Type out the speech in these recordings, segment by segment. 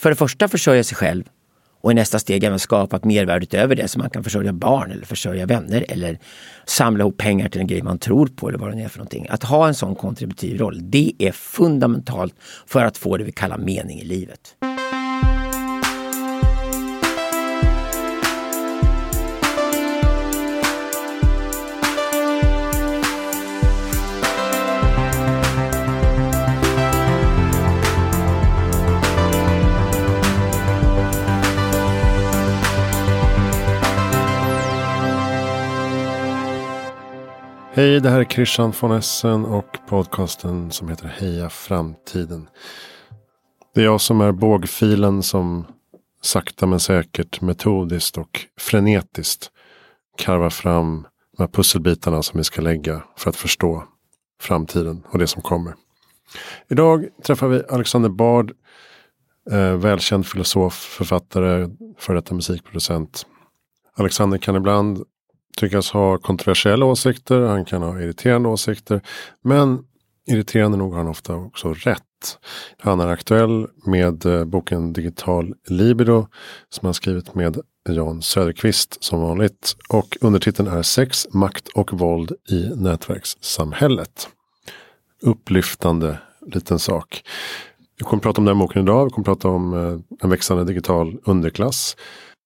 för det första försörja sig själv och i nästa steg även skapa ett mervärde utöver det så man kan försörja barn eller försörja vänner eller samla ihop pengar till en grej man tror på eller vad det är för någonting. Att ha en sån kontributiv roll, det är fundamentalt för att få det vi kallar mening i livet. Hej, det här är Christian von Essen och podcasten som heter Heja Framtiden. Det är jag som är bågfilen som sakta men säkert, metodiskt och frenetiskt karvar fram de här pusselbitarna som vi ska lägga för att förstå framtiden och det som kommer. Idag träffar vi Alexander Bard, eh, välkänd filosof, författare, före detta musikproducent. Alexander kan ibland tyckas ha kontroversiella åsikter, han kan ha irriterande åsikter. Men irriterande nog har han ofta också rätt. Han är aktuell med eh, boken Digital Libido som han skrivit med Jan Söderqvist som vanligt. Och undertiteln är Sex, makt och våld i nätverkssamhället. Upplyftande liten sak. Vi kommer prata om den boken idag. Vi kommer prata om eh, en växande digital underklass.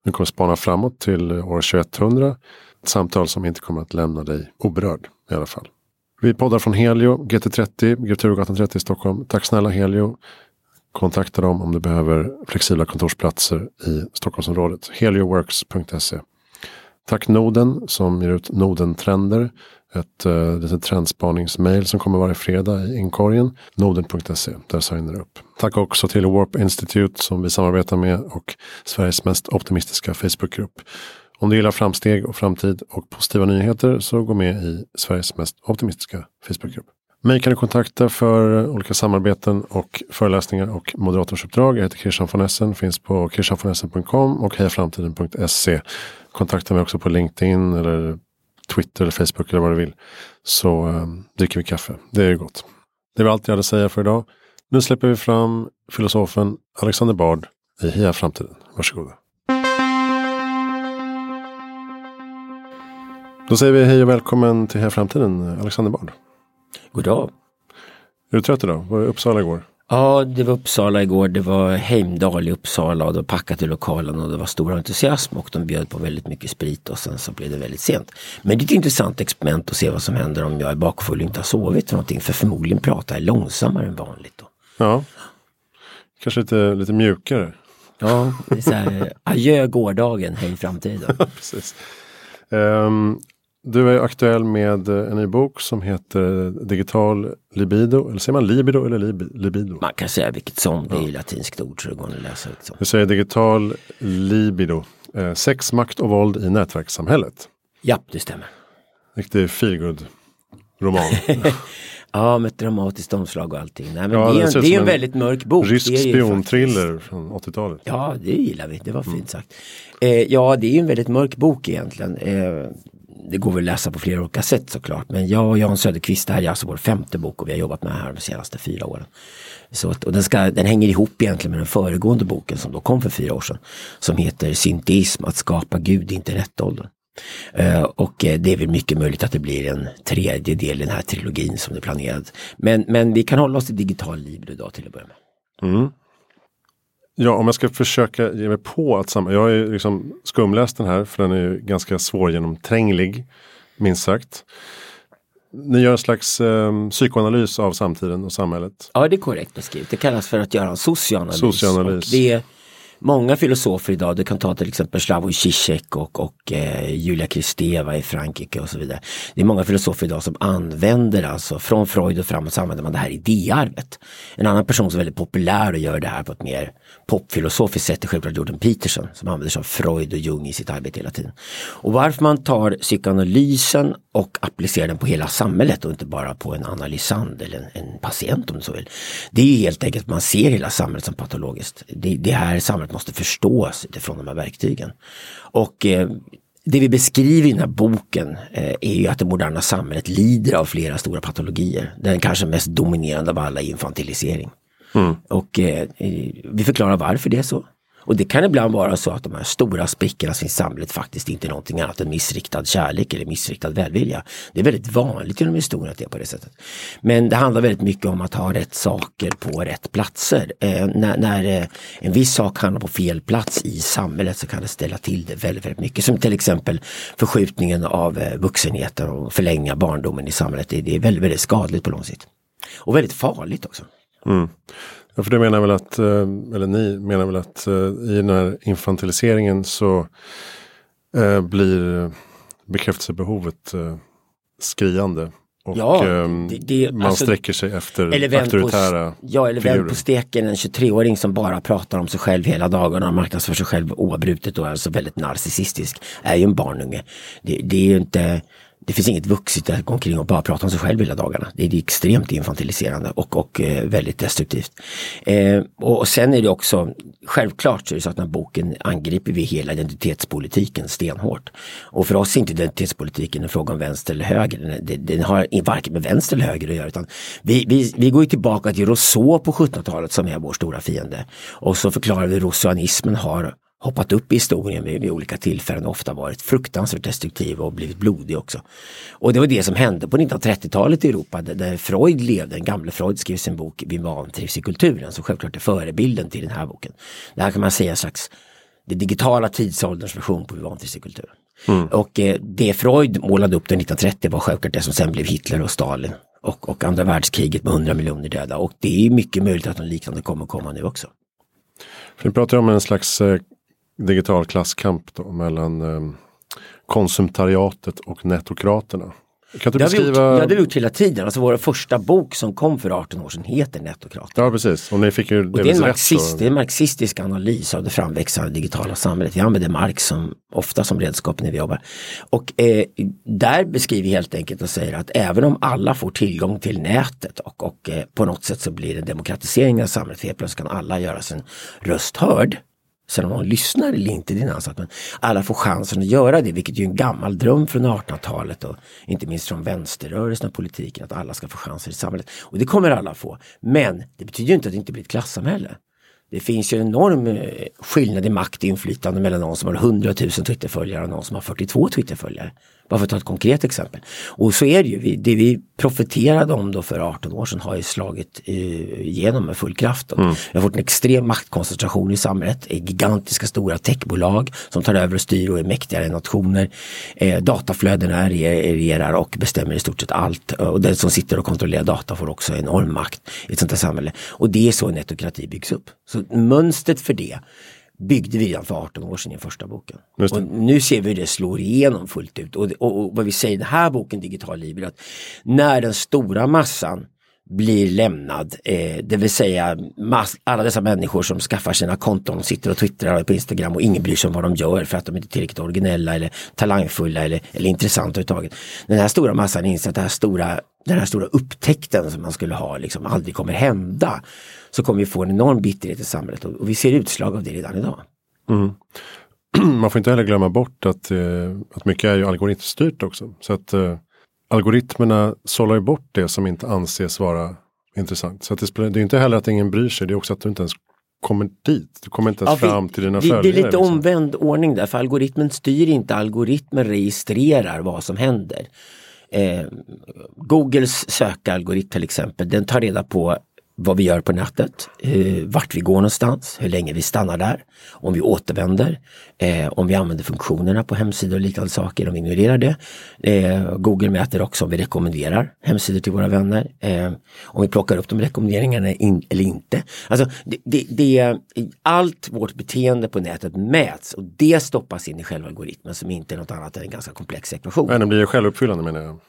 Vi kommer spana framåt till eh, år 2100. Ett samtal som inte kommer att lämna dig oberörd i alla fall. Vi poddar från Helio, GT30, Grevturgatan 30 i Stockholm. Tack snälla Helio. Kontakta dem om du behöver flexibla kontorsplatser i Stockholmsområdet. Helioworks.se. Tack Noden som ger ut Noden-trender. Ett uh, litet trendspaningsmail som kommer varje fredag i inkorgen. Noden.se, där signar du upp. Tack också till Warp Institute som vi samarbetar med och Sveriges mest optimistiska Facebookgrupp. Om du gillar framsteg och framtid och positiva nyheter så gå med i Sveriges mest optimistiska Facebookgrupp. Mig kan du kontakta för olika samarbeten och föreläsningar och moderatorsuppdrag. Jag heter Christian von Essen, finns på christianvonessen.com och hejaframtiden.se. Kontakta mig också på LinkedIn eller Twitter eller Facebook eller vad du vill. Så eh, dricker vi kaffe. Det är gott. Det var allt jag hade att säga för idag. Nu släpper vi fram filosofen Alexander Bard i Heja Framtiden. Varsågoda. Då säger vi hej och välkommen till Heja Framtiden, Alexander Bard. God dag. Är du trött idag? Var det Uppsala igår? Ja, det var Uppsala igår. Det var Heimdal i Uppsala och det var packat i lokalen och det var stor entusiasm och de bjöd på väldigt mycket sprit och sen så blev det väldigt sent. Men det är ett intressant experiment att se vad som händer om jag är bakfull och inte har sovit för någonting. För förmodligen pratar jag långsammare än vanligt. Då. Ja, kanske lite, lite mjukare. Ja, det är så här, adjö gårdagen, hej framtiden. Precis. Um, du är aktuell med en ny bok som heter Digital libido. Eller säger man libido eller lib libido? Man kan säga vilket som, det är ja. latinskt ord så det går att läsa ut som. Du säger digital libido. Eh, sex, makt och våld i nätverkssamhället. Ja, det stämmer. Riktig feelgood roman. ja, med ett dramatiskt omslag och allting. Nej, men ja, det, är en, det är en, väldigt mörk bok. Rysk spionthriller från 80-talet. Ja, det gillar vi. Det var fint mm. sagt. Eh, ja, det är en väldigt mörk bok egentligen. Eh, det går väl att läsa på flera olika sätt såklart. Men jag och Jan Söderqvist, det här är alltså vår femte bok och vi har jobbat med det här de senaste fyra åren. Så att, och den, ska, den hänger ihop egentligen med den föregående boken som då kom för fyra år sedan. Som heter Synteism, att skapa Gud i internetåldern. Uh, eh, och eh, det är väl mycket möjligt att det blir en tredje del i den här trilogin som det är planerat. Men, men vi kan hålla oss till digital liv idag till att börja med. Mm. Ja, om jag ska försöka ge mig på att samma. Jag har ju liksom skumläst den här för den är ju ganska svårgenomtränglig. Minst sagt. Ni gör en slags eh, psykoanalys av samtiden och samhället. Ja, det är korrekt beskrivet. Det kallas för att göra en socioanalys. socioanalys. Och det många filosofer idag, du kan ta till exempel Slavoj Zizek och, och eh, Julia Kristeva i Frankrike och så vidare. Det är många filosofer idag som använder alltså från Freud och framåt så använder man det här idéarvet. En annan person som är väldigt populär och gör det här på ett mer popfilosofiskt sätt är självklart Jordan Peterson som använder sig av Freud och Jung i sitt arbete hela tiden. Och varför man tar psykoanalysen och applicerar den på hela samhället och inte bara på en analysand eller en, en patient om du så vill. Det är helt enkelt att man ser hela samhället som patologiskt. Det, det här samhället måste förstås utifrån de här verktygen. Och eh, det vi beskriver i den här boken eh, är ju att det moderna samhället lider av flera stora patologier. Den kanske mest dominerande av alla är infantilisering. Mm. Och eh, vi förklarar varför det är så. Och det kan ibland vara så att de här stora sprickorna i samhället faktiskt inte är någonting annat än missriktad kärlek eller missriktad välvilja. Det är väldigt vanligt genom historien att det är på det sättet. Men det handlar väldigt mycket om att ha rätt saker på rätt platser. Eh, när, när eh, en viss sak hamnar på fel plats i samhället så kan det ställa till det väldigt, väldigt mycket. Som till exempel förskjutningen av eh, vuxenheten och förlänga barndomen i samhället. Det, det är väldigt, väldigt skadligt på lång sikt. Och väldigt farligt också. Mm. Ja, för det menar väl att, eh, eller ni menar väl att eh, i den här infantiliseringen så eh, blir bekräftelsebehovet eh, skriande. Och Ja, det- det- man alltså- sträcker sig efter Eller vänd på, auktoritära ja, eller vänd figurer. på steken en 23-åring som bara pratar om sig själv hela dagarna och marknadsför sig själv oavbrutet och är alltså väldigt narcissistisk. Är ju en barnunge. Det, det är ju inte det finns inget vuxet att gå omkring och bara prata om sig själv hela dagarna. Det är extremt infantiliserande och, och eh, väldigt destruktivt. Eh, och, och sen är det också, självklart så är det så att den här boken angriper vi hela identitetspolitiken stenhårt. Och för oss är inte identitetspolitiken en fråga om vänster eller höger. Den, den, har varken med vänster eller höger att göra. Utan vi, vi, vi går ju tillbaka till Rousseau på 1700-talet som är vår stora fiende. Och så förklarar vi hur rousseauanismen har hoppat upp i historien vid, vid olika tillfällen och ofta varit fruktansvärt destruktiv och blivit blodig också. Och det var det som hände på 1930-talet i Europa där, Freud levde, den gamle Freud skrev sin bok Vi vantrivs i kulturen som självklart är förebilden till den här boken. Det här kan man säga en slags det digitala tidsålderns version på Vi vantrivs i kulturen. Och eh, det Freud målade upp den 1930 var självklart det som sen blev Hitler och Stalin och, och andra världskriget med 100 miljoner döda och det är mycket möjligt att något liknande kommer komma nu också. För ni pratar om en slags eh, digital klasskamp då, mellan eh, konsumtariatet och netokraterna. Kan du Det har, vi gjort, beskriva? ja, det har vi gjort hela tiden. Alltså vår första bok som kom för 18 år sedan heter Nettokrat. Ja precis, och ni fick ju Och det, är en marxist, så- det är en marxistisk analys av det framväxande digitala samhället. Vi använder Marx som, ofta som redskap när vi jobbar. Och eh, där beskriver vi helt enkelt och säger att även om alla får tillgång till nätet och, och eh, på något sätt så blir det en demokratisering av samhället. Helt plötsligt kan alla göra sin röst hörd. Sen om någon lyssnar eller inte, det är en annan sak. Men alla får chansen att göra det, vilket är en gammal dröm från 1800-talet och inte minst från vänsterrörelsen och politiken, att alla ska få chanser i samhället. Och det kommer alla få. Men det betyder ju inte att det inte blir ett klassamhälle. Det finns ju en enorm eh, skillnad i makt och inflytande mellan någon som har 100 000 Twitterföljare och någon som har 42 Twitterföljare. Bara för att ta ett konkret exempel. Och så är det ju, vi, det vi profeterade om då för 18 år sedan har ju slagit eh, igenom med full kraft. Och Vi har fått en extrem maktkoncentration i samhället, eh, gigantiska stora techbolag som tar över och styr och är mäktigare än nationer. Eh, dataflödena re- regerar och bestämmer i stort sett allt. Och den som sitter och kontrollerar data får också enorm makt i ett sånt här samhälle. Och det är så en netokrati byggs upp. Så mönstret för det byggde vi redan för 18 år sedan i första boken. Och nu ser vi hur det slår igenom fullt ut. Och, och, och vad vi säger i den här boken Digital liv är att när den stora massan blir lämnad, eh, det vill säga alla dessa människor som skaffar sina konton, sitter och twittrar på Instagram och ingen bryr sig om vad de gör för att de inte är tillräckligt originella eller talangfulla eller, eller intressanta överhuvudtaget. Den här stora massan inser att det här stora, den här stora upptäckten som man skulle ha liksom aldrig kommer hända. Så kommer vi få en enorm bitterhet i samhället och, och vi ser utslag av det redan idag. Mm. Man får inte heller glömma bort att, eh, att mycket är ju algoritmstyrt också. Så att eh, algoritmerna sållar ju bort det som inte anses vara intressant. Så att det, spelar, det är inte heller att ingen bryr sig, det är också att du inte ens kommer dit. Du kommer inte ens Ja, fram till dina det, följare. det är lite liksom. omvänd ordning där, för algoritmen styr inte, algoritmen registrerar vad som händer. Eh, Googles sökalgoritm till exempel, den tar reda på vad vi gör på nätet, eh, vart vi går någonstans, hur länge vi stannar där, om vi återvänder, eh, om vi använder funktionerna på hemsidor och liknande saker, om vi ignorerar det. Eh, Google mäter också om vi rekommenderar hemsidor till våra vänner, eh, om vi plockar upp de rekommenderingarna in, eller inte. Alltså, det, det, det, allt vårt beteende på nätet mäts och det stoppas in i själva algoritmen som inte är något annat än en ganska komplex ekvation. Nej, den blir ju självuppfyllande menar jag.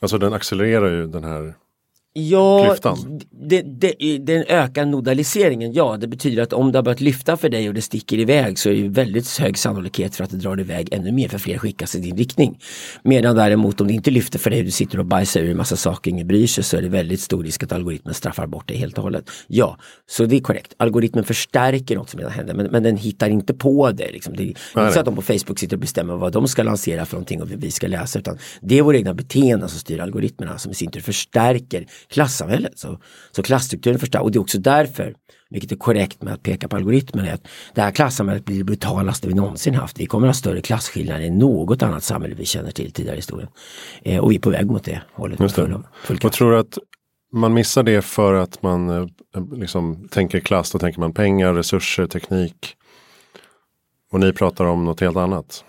Alltså den accelererar ju den här. Ja, Klyftan. det, det, den ökar nodaliseringen, ja det betyder att om det har börjat lyfta för dig och det sticker iväg så är det väldigt hög sannolikhet för att det drar iväg ännu mer för fler skickas i din riktning. Medan däremot om det inte lyfter för dig och du sitter och bajsar ur en massa saker och ingen bryr sig så är det väldigt stor risk att algoritmen straffar bort dig helt och hållet. Ja, så det är korrekt. Algoritmen förstärker något som redan händer men, men den hittar inte på det. Liksom. Det är inte så att de på Facebook sitter och bestämmer vad de ska lansera för någonting och vi ska läsa utan det är våra egna beteenden som styr algoritmerna som i sin tur förstärker klassamhället. Så, så klassstrukturen förstärks och det är också därför, vilket är korrekt med att peka på algoritmen, är att det här klassamhället blir det brutalaste vi någonsin haft. Vi kommer att ha större klasskillnader än något annat samhälle vi känner till tidigare i historien. Eh, och vi är på väg mot det hållet. Just det. Full, full Jag tror att man missar det för att man eh, liksom tänker klass, då tänker man pengar, resurser, teknik. Och ni pratar om något helt annat.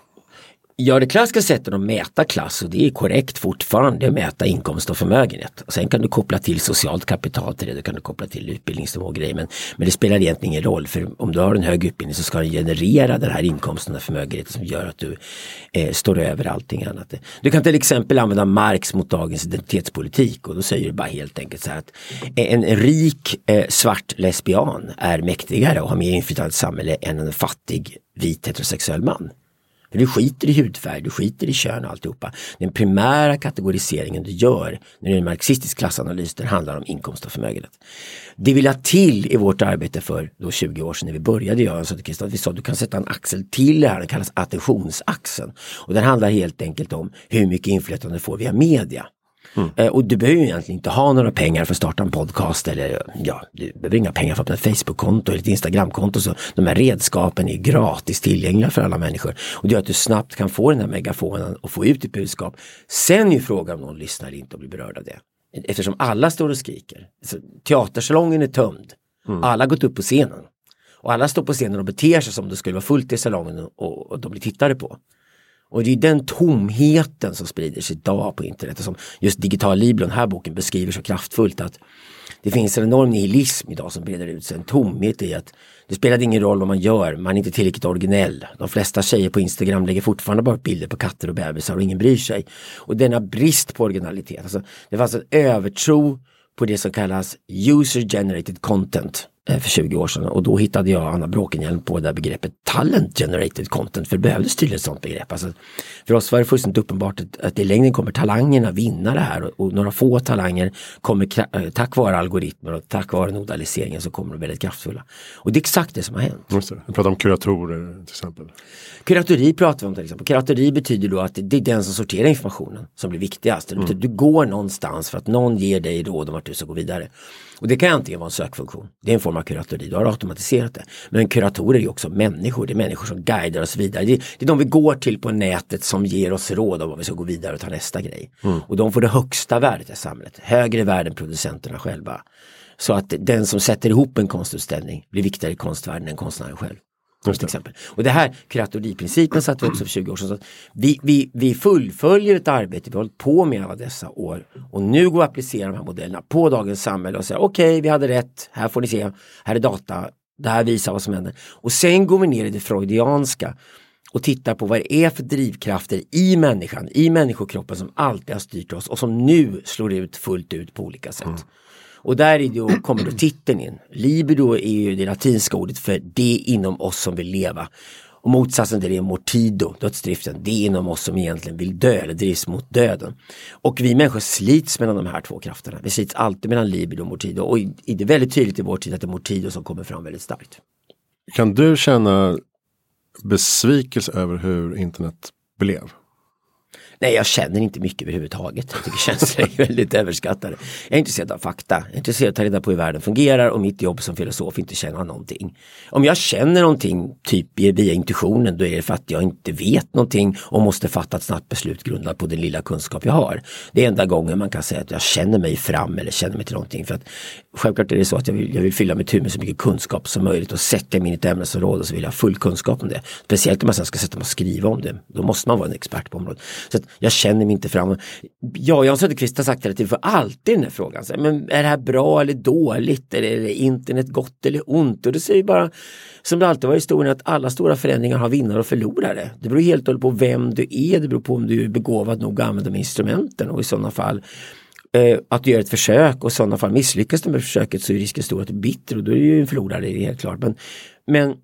Ja, det klassiska sättet att mäta klass och det är korrekt fortfarande att mäta inkomst och förmögenhet. Och sen kan du koppla till socialt kapital till det, du kan du koppla till utbildningsnivå och grejer. Men, men det spelar egentligen ingen roll för om du har en hög utbildning så ska den generera den här inkomsten och förmögenheten som gör att du eh, står över allting annat. Du kan till exempel använda Marx mot dagens identitetspolitik och då säger du bara helt enkelt så här att eh, en, rik eh, svart lesbian är mäktigare och har mer inflytande i samhället än en fattig vit heterosexuell man. För du skiter i hudfärg, du skiter i kön och alltihopa. Den primära kategoriseringen du gör när det är en marxistisk klassanalys, den handlar om inkomst och förmögenhet. Det vi lade till i vårt arbete för då 20 år sedan när vi började göra så att vi sa att du kan sätta en axel till det här, den kallas attentionsaxeln. Och den handlar helt enkelt om hur mycket inflytande du får via media. Mm. Och du behöver egentligen inte ha några pengar för att starta en podcast eller ja, du behöver inga pengar för att öppna ett Facebook-konto eller ett Instagram-konto. Så de här redskapen är gratis tillgängliga för alla människor. Och det gör att du snabbt kan få den här megafonen och få ut ditt budskap. Sen är frågan om någon lyssnar eller inte och blir berörd av det. Eftersom alla står och skriker. Alltså, teatersalongen är tömd. Mm. Alla har gått upp på scenen. Och alla står på scenen och beter sig som det skulle vara fullt i salongen och, och de blir tittade på. Och det är den tomheten som sprider sig idag på internet och som just Digital Libro, den här boken, beskriver så kraftfullt att det finns en enorm nihilism idag som breder ut sig, en tomhet i att det spelar ingen roll vad man gör, man är inte tillräckligt originell. De flesta tjejer på Instagram lägger fortfarande bara bilder på katter och bebisar och ingen bryr sig. Och denna brist på originalitet, alltså, det fanns en övertro på det som kallas user generated content för 20 år sedan och då hittade jag Anna Bråkenhielm på det där begreppet talent generated content för det behövdes tydligen ett sånt begrepp. Alltså, för oss var det fullständigt uppenbart att, att i längden kommer talangerna vinna det här och, och några få talanger kommer äh, tack vare algoritmer och tack vare nodaliseringen så kommer de väldigt kraftfulla. Och det är exakt det som har hänt. Just det. Vi pratar om kuratorer till exempel. Kuratori pratar vi om till exempel. Kuratori betyder då att det är den som sorterar informationen som blir viktigast. Det betyder mm. Du går någonstans för att någon ger dig råd om vart du ska gå vidare. Och det kan antingen vara en sökfunktion, det är en form av kuratori, du har automatiserat det. Men kuratorer är också människor, det är människor som guidar oss vidare. Det är, det är de vi går till på nätet som ger oss råd om vad vi ska gå vidare och ta nästa grej. Mm. Och de får det högsta värdet i samhället, högre värde än producenterna själva. Så att den som sätter ihop en konstutställning blir viktigare i konstvärlden än konstnären själv. Till exempel. Och det här kuratoriprincipen satte vi också för 20 år sedan. Så vi, vi, vi fullföljer ett arbete vi har hållit på med alla dessa år och nu går vi att applicera de här modellerna på dagens samhälle och säga okej, okay, vi hade rätt, här får ni se, här är data, det här visar vad som händer. Och sen går vi ner i det freudianska och tittar på vad det är för drivkrafter i människan, i människokroppen som alltid har styrt oss och som nu slår ut fullt ut på olika sätt. Mm. Och där är det, kommer då titeln in. Libido är ju det latinska ordet för det inom oss som vill leva. Och motsatsen till det är mortido, dödsdriften. Det är inom oss som egentligen vill dö eller drivs mot döden. Och vi människor slits mellan de här två krafterna. Vi slits alltid mellan libido och mortido. Och det är väldigt tydligt i vår tid att det är mortido som kommer fram väldigt starkt. Kan du känna besvikelse över hur internet blev? Nej, jag känner inte mycket överhuvudtaget. Jag tycker känslor är väldigt överskattade. Jag är intresserad av fakta. Jag är intresserad av att ta reda på hur världen fungerar och mitt jobb som filosof är inte känna någonting. Om jag känner någonting, typ via intuitionen, då är det för att jag inte vet någonting och måste fatta ett snabbt beslut grundat på den lilla kunskap jag har. Det är enda gången man kan säga att jag känner mig fram eller känner mig till någonting. För att Självklart är det så att jag vill, jag vill fylla mitt huvud med så mycket kunskap som möjligt och sätta mig in i ett ämnesområde så vill jag ha full kunskap om det. Speciellt om man sen ska sätta mig och skriva om det. Då måste man vara en expert på området. Så jag känner mig inte fram. Ja, Jan Söderqvist har sagt det, vi för alltid den här frågan. Så, men är det här bra eller dåligt? Är, det, internet gott eller ont? Och det säger bara, som det alltid var i historien, att alla stora förändringar har vinnare och förlorare. Det beror helt och hållet på vem du är, det beror på om du är begåvad nog att använda de instrumenten och i sådana fall eh, att du gör ett försök och i sådana fall misslyckas du med försöket så är risken stor att du är bitter och då är du ju en förlorare, det är helt klart. Men, men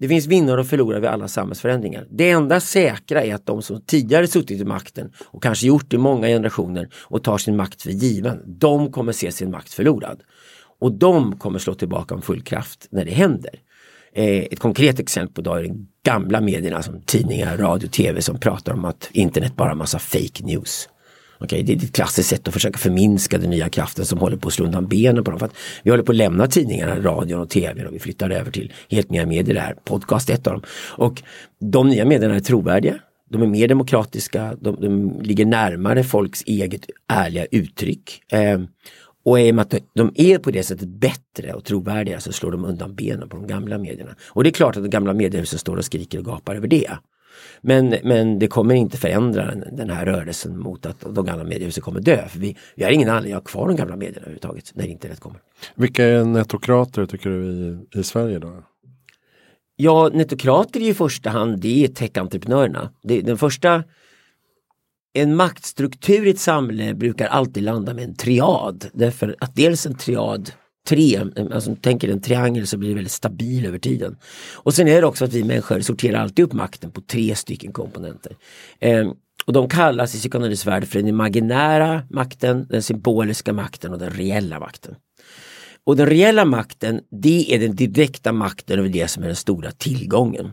det finns vinnare och förlorare vid alla samhällsförändringar. Det enda säkra är att de som tidigare suttit i makten och kanske gjort det i många generationer och tar sin makt för given, de kommer se sin makt förlorad. Och de kommer slå tillbaka med full kraft när det händer. Eh, ett konkret exempel på det är de gamla medierna som tidningar, radio, tv som pratar om att internet bara är massa fake news. Okay, det är ett klassiskt sätt att försöka förminska den nya kraften som håller på att slå undan benen på dem. För att vi håller på att lämna tidningarna, radion och tvn och vi flyttar över till helt nya medier här. Podcast är ett av dem. Och de nya medierna är trovärdiga. De är mer demokratiska, de, de ligger närmare folks eget ärliga uttryck. Eh, och i och med att de är på det sättet bättre och trovärdiga så slår de undan benen på de gamla medierna. Och det är klart att de gamla mediehusen står och skriker och gapar över det. Men, men det kommer inte förändra den, här rörelsen mot att de gamla mediehusen kommer dö. För vi, vi har ingen anledning att ha kvar de gamla medierna överhuvudtaget när internet kommer. Vilka är netokrater tycker du i, i Sverige då? Ja, netokrater i första hand det är techentreprenörerna. Det, den första en maktstruktur i ett samhälle brukar alltid landa med en triad. Därför att dels en triad tre, alltså tänker en triangel så blir det väldigt stabil över tiden. Och sen är det också att vi människor sorterar alltid upp makten på tre stycken komponenter. Eh, och de kallas i psykoanalys värld för den imaginära makten, den symboliska makten och den reella makten. Och den reella makten, det är den direkta makten över det som är den stora tillgången.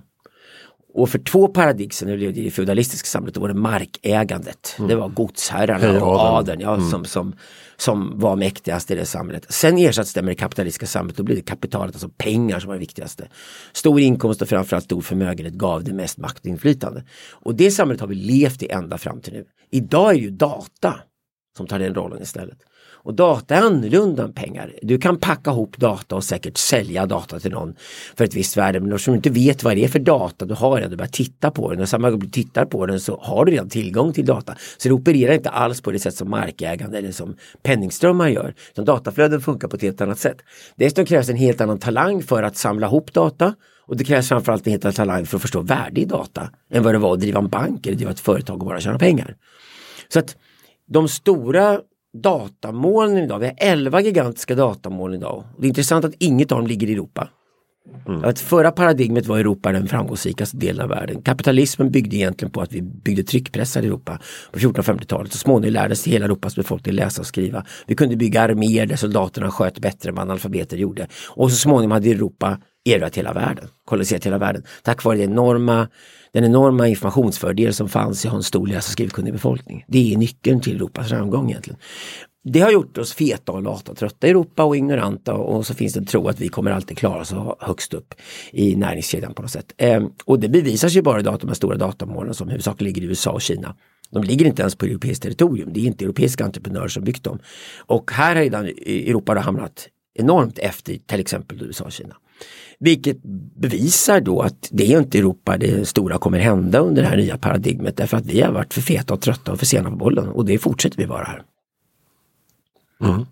Och för två paradigm sedan i det feudalistiska samhället då var det markägandet. Mm. Det var godsherrarna och adeln ja, mm. som, som, som var mäktigast i det samhället. Sen ersattes det med det kapitalistiska samhället, då blev det kapitalet, alltså pengar som var det viktigaste. Stor inkomst och framförallt stor förmögenhet gav det mest makt och inflytande. Och det samhället har vi levt i ända fram till nu. Idag är det ju data som tar den rollen istället. Och data är annorlunda än pengar. Du kan packa ihop data och säkert sälja data till någon för ett visst värde. Men eftersom du inte vet vad det är för data du har redan, du börjar titta på den och samma gång du tittar på den så har du redan tillgång till data. Så det opererar inte alls på det sätt som markägande eller som penningströmmar gör. Utan dataflöden funkar på ett helt annat sätt. Dessutom krävs en helt annan talang för att samla ihop data och det krävs framförallt en helt annan talang för att förstå värde i data än vad det var att driva en bank eller driva ett företag och bara tjäna pengar. Så att de stora datamolnen idag. Vi har 11 gigantiska datamoln idag. Det är intressant att inget av dem ligger i Europa. Mm. Att förra paradigmet var Europa den framgångsrikaste delen av världen. Kapitalismen byggde egentligen på att vi byggde tryckpressar i Europa på 1450-talet. Så småningom lärde sig hela Europas befolkning läsa och skriva. Vi kunde bygga arméer där soldaterna sköt bättre än vad analfabeter gjorde. Och så småningom hade Europa erövrat hela världen, koloniserat hela världen. Tack vare den enorma den enorma informationsfördel som fanns i en stor läs och skrivkunnig befolkning. Det är nyckeln till Europas framgång egentligen. Det har gjort oss feta och lata, trötta i Europa och ignoranta och så finns det en tro att vi kommer alltid klara oss högst upp i näringskedjan på något sätt. Ehm, och det bevisas ju bara idag att de här stora datamålen som huvudsakligen ligger i USA och Kina. De ligger inte ens på europeiskt territorium, det är inte europeiska entreprenörer som byggt dem. Och här har redan Europa hamnat enormt efter till exempel USA och Kina. Vilket bevisar då att det är inte Europa det stora kommer hända under det här nya paradigmet därför att vi har varit för feta och trötta och för sena på bollen och det fortsätter vi vara här. Mm.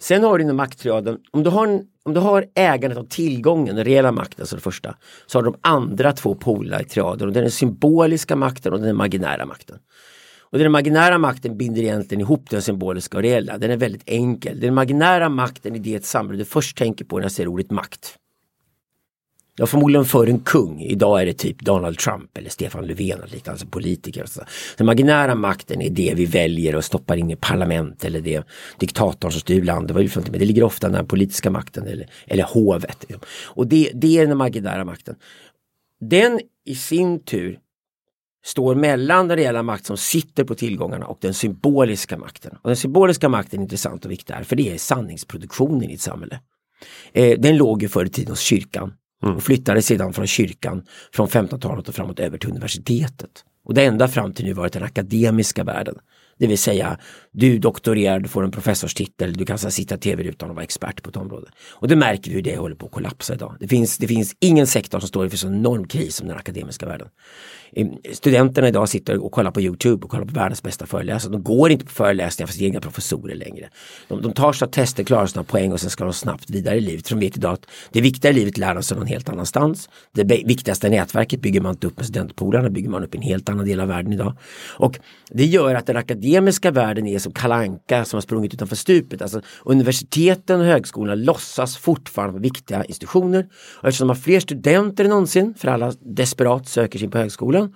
Sen har du inom makttriaden, om du har, en, om du har ägandet av tillgången, den reella makten som det första, så har du de andra två polerna i triaden och det är den symboliska makten och den imaginära makten. Och den imaginära makten binder egentligen ihop den symboliska och reella. Den är väldigt enkel. Den imaginära makten är det samhälle du först tänker på när jag säger ordet makt. Ja, förmodligen för en kung. Idag är det typ Donald Trump eller Stefan Löfven och liknande, alltså politiker. Så. Den marginära makten är det vi väljer och stoppar in i parlament eller det diktatorn som styr landet. Det, det ligger ofta den politiska makten eller, eller hovet. Och det, det är den marginära makten. Den i sin tur står mellan den reella makt som sitter på tillgångarna och den symboliska makten. Och den symboliska makten är intressant och viktig här, för det är sanningsproduktionen i ett samhälle. Eh, den låg ju förr i tiden hos kyrkan mm. och flyttade sedan från kyrkan från 1500-talet och framåt över till universitetet. Och det enda fram till nu varit den akademiska världen. Det vill säga, du doktorerar, du får en professorstitel, du kan sitta i tv-rutan och vara expert på ett område. Och det märker vi hur det håller på att kollapsa idag. Det finns, det finns ingen sektor som står inför så enorm kris som den akademiska världen. Ehm, studenterna idag sitter och kollar på Youtube och kollar på världens bästa föreläsare. De går inte på föreläsningar för sina egna professorer längre. De, de tar sina tester, klarar sina poäng och sen ska de snabbt vidare i livet. För de vet idag att det viktiga i livet lär de sig någon helt annanstans. Det viktigaste nätverket bygger man inte upp med studentpolarna, bygger man upp i en helt annan del av världen idag. Och det gör att den akademiska akademiska världen är som kalanka som har sprungit utanför stupet. Alltså universiteten och högskolorna låtsas fortfarande vara viktiga institutioner. Och eftersom de har fler studenter än någonsin, för alla desperat söker sig in på högskolan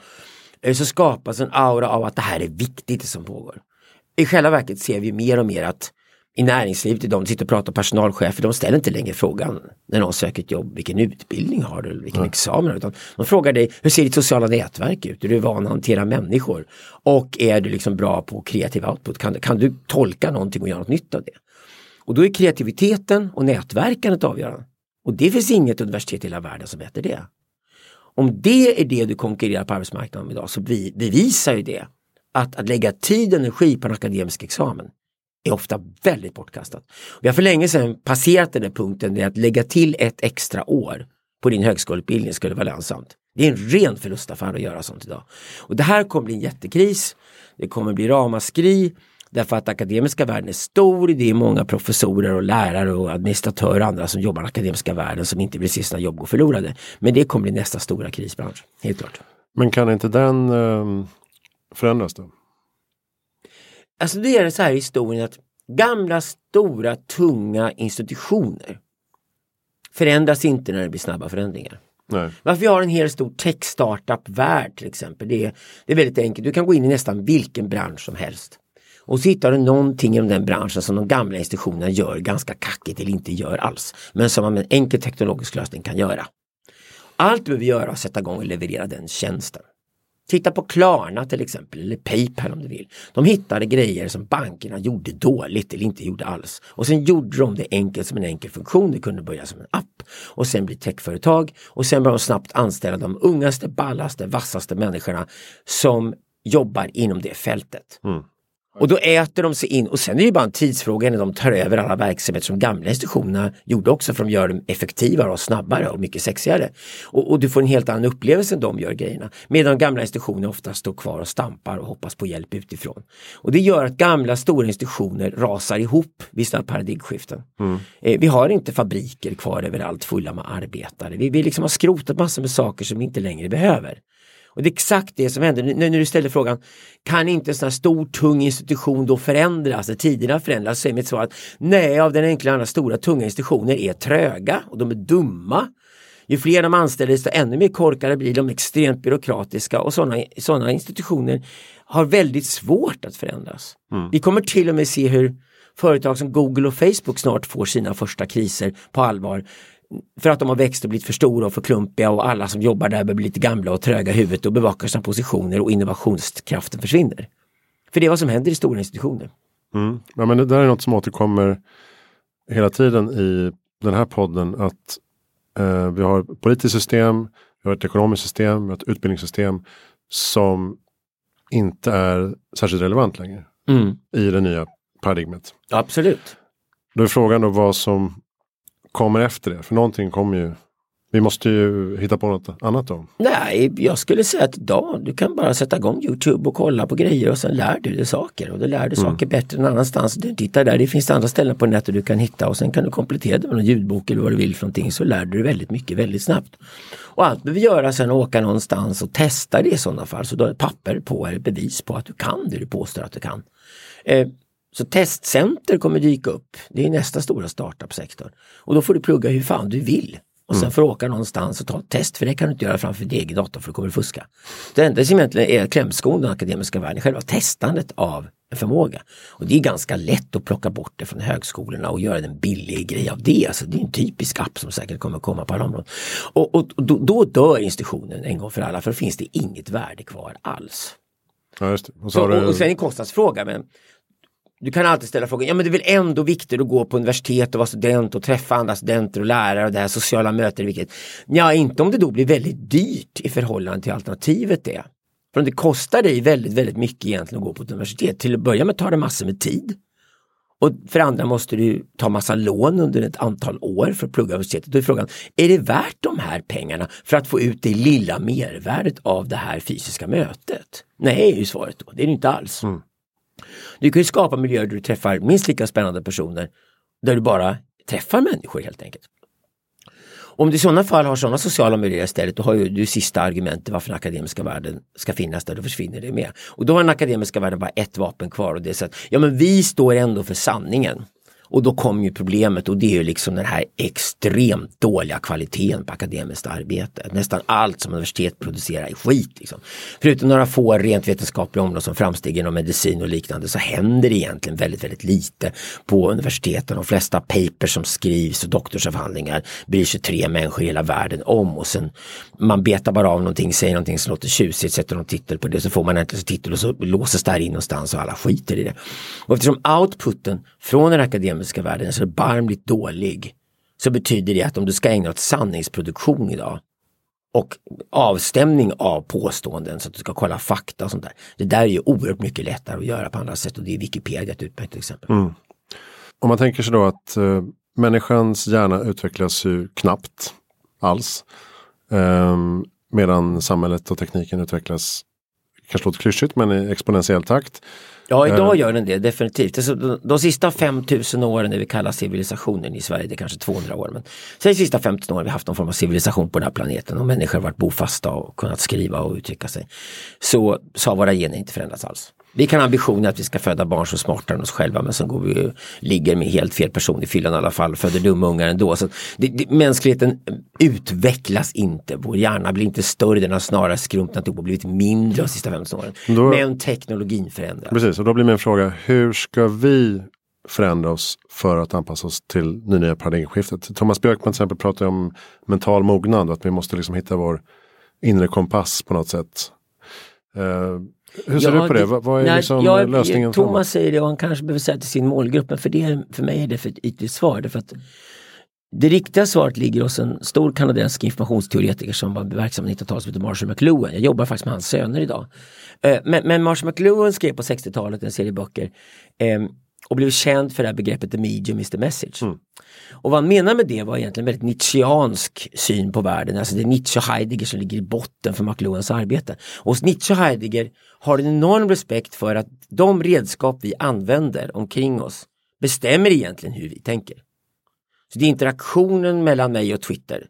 eh, så skapas en aura av att det här är viktigt det som pågår. I själva verket ser vi mer och mer att i näringslivet idag, de sitter och pratar personalchefer, de ställer inte längre frågan när någon söker ett jobb, vilken utbildning har du, vilken mm. examen har du? De frågar dig, hur ser ditt sociala nätverk ut? Är du van att hantera människor? Och är du liksom bra på kreativ output? Kan, kan du tolka någonting och göra något nytt av det? Och då är kreativiteten och nätverkandet avgörande. Och det finns inget universitet i hela världen som heter det. Om det är det du konkurrerar på arbetsmarknaden idag så bevisar ju det att, att lägga tid och energi på en akademisk examen är ofta väldigt bortkastat. Vi har för länge sedan passerat den där punkten där att lägga till ett extra år på din högskoleutbildning skulle vara lönsamt. Det är en ren förlustaffär att göra sånt idag. Och det här kommer bli en jättekris. Det kommer bli ramaskri därför att akademiska världen är stor. Det är många professorer och lärare och administratörer och andra som jobbar i akademiska världen som inte vill se sina jobb gå förlorade. Men det kommer bli nästa stora krisbransch, helt klart. Men kan inte den ehm, förändras då? Alltså det är så här i historien att gamla stora tunga institutioner förändras inte när det blir snabba förändringar. Nej. Varför vi har en hel stor tech-startup-värld till exempel. Det är, det är väldigt enkelt, du kan gå in i nästan vilken bransch som helst. Och så hittar du någonting inom den branschen som de gamla institutionerna gör ganska kackigt eller inte gör alls. Men som man med en enkel teknologisk lösning kan göra. Allt du behöver göra är att sätta igång och leverera den tjänsten. Titta på Klarna till exempel, eller Paypal om du vill. De hittade grejer som bankerna gjorde dåligt eller inte gjorde alls. Och sen gjorde de det enkelt som en enkel funktion. Det kunde börja som en app och sen bli techföretag och sen började de snabbt anställa de ungaste, ballaste, vassaste människorna som jobbar inom det fältet. Mm. Och då äter de sig in och sen är det bara en tidsfråga när de tar över alla verksamheter som gamla institutionerna gjorde också för de gör dem effektivare och snabbare och mycket sexigare. Och, och, du får en helt annan upplevelse än de gör grejerna. Medan gamla institutioner ofta står kvar och stampar och hoppas på hjälp utifrån. Och det gör att gamla stora institutioner rasar ihop vid sådana paradigmskiften. Mm. Eh, vi har inte fabriker kvar överallt fulla med arbetare. Vi, vi liksom har skrotat massor med saker som vi inte längre behöver. Och det är exakt det som händer. När, du ställer frågan, kan inte en sån här stor tung institution då förändras när tiderna förändras? Så är mitt svar att nej, av den enkla andra stora tunga institutioner är tröga och de är dumma. Ju fler de anställer desto ännu mer korkade blir de extremt byråkratiska och sådana såna institutioner har väldigt svårt att förändras. Mm. Vi kommer till och med se hur företag som Google och Facebook snart får sina första kriser på allvar för att de har växt och blivit för stora och för klumpiga och alla som jobbar där börjar bli lite gamla och tröga i huvudet och bevakar sina positioner och innovationskraften försvinner. För det är vad som händer i stora institutioner. Mm. Ja, men det där är något som återkommer hela tiden i den här podden att eh, vi har ett politiskt system, vi har ett ekonomiskt system, vi har ett utbildningssystem som inte är särskilt relevant längre mm. i det nya paradigmet. Absolut. Då är frågan då vad som kommer efter det? För någonting kommer ju. Vi måste ju hitta på något annat då. Nej, jag skulle säga att idag, du kan bara sätta igång Youtube och kolla på grejer och sen lär du dig saker. Och du lär dig mm. saker bättre än annanstans. Du tittar där, det finns andra ställen på nätet du kan hitta och sen kan du komplettera det med en ljudbok eller vad du vill för någonting så lär du dig väldigt mycket väldigt snabbt. Och allt du behöver göra sen är åka någonstans och testa det i sådana fall. Så du har ett papper på eller bevis på att du kan det du påstår att du kan. Eh, så testcenter kommer dyka upp. Det är nästa stora startup-sektor. Och då får du plugga hur fan du vill. Och sen mm. får du åka någonstans och ta ett test för det kan du inte göra framför din egen dator för då kommer du fuska. Det enda som egentligen är klämskon den akademiska världen är själva testandet av en förmåga. Och det är ganska lätt att plocka bort det från högskolorna och göra en billig grej av det. Alltså det är en typisk app som säkert kommer komma på alla områden. Och, och, och då, då, dör institutionen en gång för alla för då finns det inget värde kvar alls. Ja, och, så så, och, och sen en kostnadsfråga men du kan alltid ställa frågan, ja men det är väl ändå viktigt att gå på universitet och vara student och träffa andra studenter och lärare och det här sociala mötet är viktigt. Ja, inte om det då blir väldigt dyrt i förhållande till alternativet det. För om det kostar dig väldigt, väldigt mycket egentligen att gå på ett universitet, till att börja med tar det massor med tid. Och för andra måste du ta massa lån under ett antal år för att plugga universitetet. Då är frågan, är det värt de här pengarna för att få ut det lilla mervärdet av det här fysiska mötet? Nej, är ju svaret då. Det är det inte alls. Mm. Du kan ju skapa miljöer där du träffar minst lika spännande personer där du bara träffar människor helt enkelt. Om du i sådana fall har sådana sociala miljöer istället, då har ju du sista argumentet varför den akademiska världen ska finnas där, då försvinner det med. Och då har den akademiska världen bara ett vapen kvar och det är så att, ja men vi står ändå för sanningen. Och då kom ju problemet och det är ju liksom den här extremt dåliga kvaliteten på akademiskt arbete. Nästan allt som universitet producerar är skit. Liksom. Förutom några få rent vetenskapliga områden som framsteg inom medicin och liknande så händer det egentligen väldigt, väldigt lite på universiteten. De flesta papers som skrivs och doktorsavhandlingar bryr sig tre människor i hela världen om och sen man betar bara av någonting, säger någonting som låter tjusigt, sätter någon titel på det så får man äntligen titel och så låses det här in någonstans och alla skiter i det. Och eftersom outputen från den akademiska världen är så barmligt dålig så betyder det att om du ska ägna åt sanningsproduktion idag och avstämning av påståenden så att du ska kolla fakta och sånt där. Det där är ju oerhört mycket lättare att göra på andra sätt och det är Wikipedia ett utmärkt exempel. Mm. Om man tänker sig då att eh, människans hjärna utvecklas ju knappt alls. Eh, medan samhället och tekniken utvecklas, kanske låter klyschigt, men i exponentiell takt. Ja, idag gör den det definitivt. Alltså, de, de sista 5000 åren, det vi kallar civilisationen i Sverige, det är kanske 200 år, men säg de sista 15 åren har vi haft någon form av civilisation på den här planeten och människor har varit bofasta och kunnat skriva och uttrycka sig. Så, så har våra gener inte förändrats alls. Vi kan ha ambitionen att vi ska föda barn som smartare än oss själva men sen går vi och ligger med helt fel person i fyllan i alla fall och föder dumma ungar ändå. Så det, det, mänskligheten utvecklas inte, vår hjärna blir inte större, den har snarare skrumpnat upp och blivit mindre de sista 15 åren. Då, men teknologin förändras. Precis, och då blir min fråga, hur ska vi förändra oss för att anpassa oss till det nya paradigmskiftet? Thomas Björkman till exempel pratar om mental mognad, att vi måste liksom hitta vår inre kompass på något sätt. Uh, hur ser ja, du på det? det? Vad är nej, liksom jag, lösningen? Thomas framåt? säger det och han kanske behöver säga till sin målgrupp men för, det, för mig är det för ett ytligt svar. För att det riktiga svaret ligger hos en stor kanadensisk informationsteoretiker som var verksam i 90-talet som heter Marshall McLuhan. Jag jobbar faktiskt med hans söner idag. Eh, men, men Marshall McLuhan skrev på 60-talet en serie böcker ehm, och blev känd för det här begreppet the medium is the message. Mm. Och vad han menar med det var egentligen väldigt nietzscheansk syn på världen. Alltså det är Nietzsche och Heidegger som ligger i botten för McLuhans arbete. Och hos Nietzsche och Heidegger har en enorm respekt för att de redskap vi använder omkring oss bestämmer egentligen hur vi tänker. Så det är interaktionen mellan mig och Twitter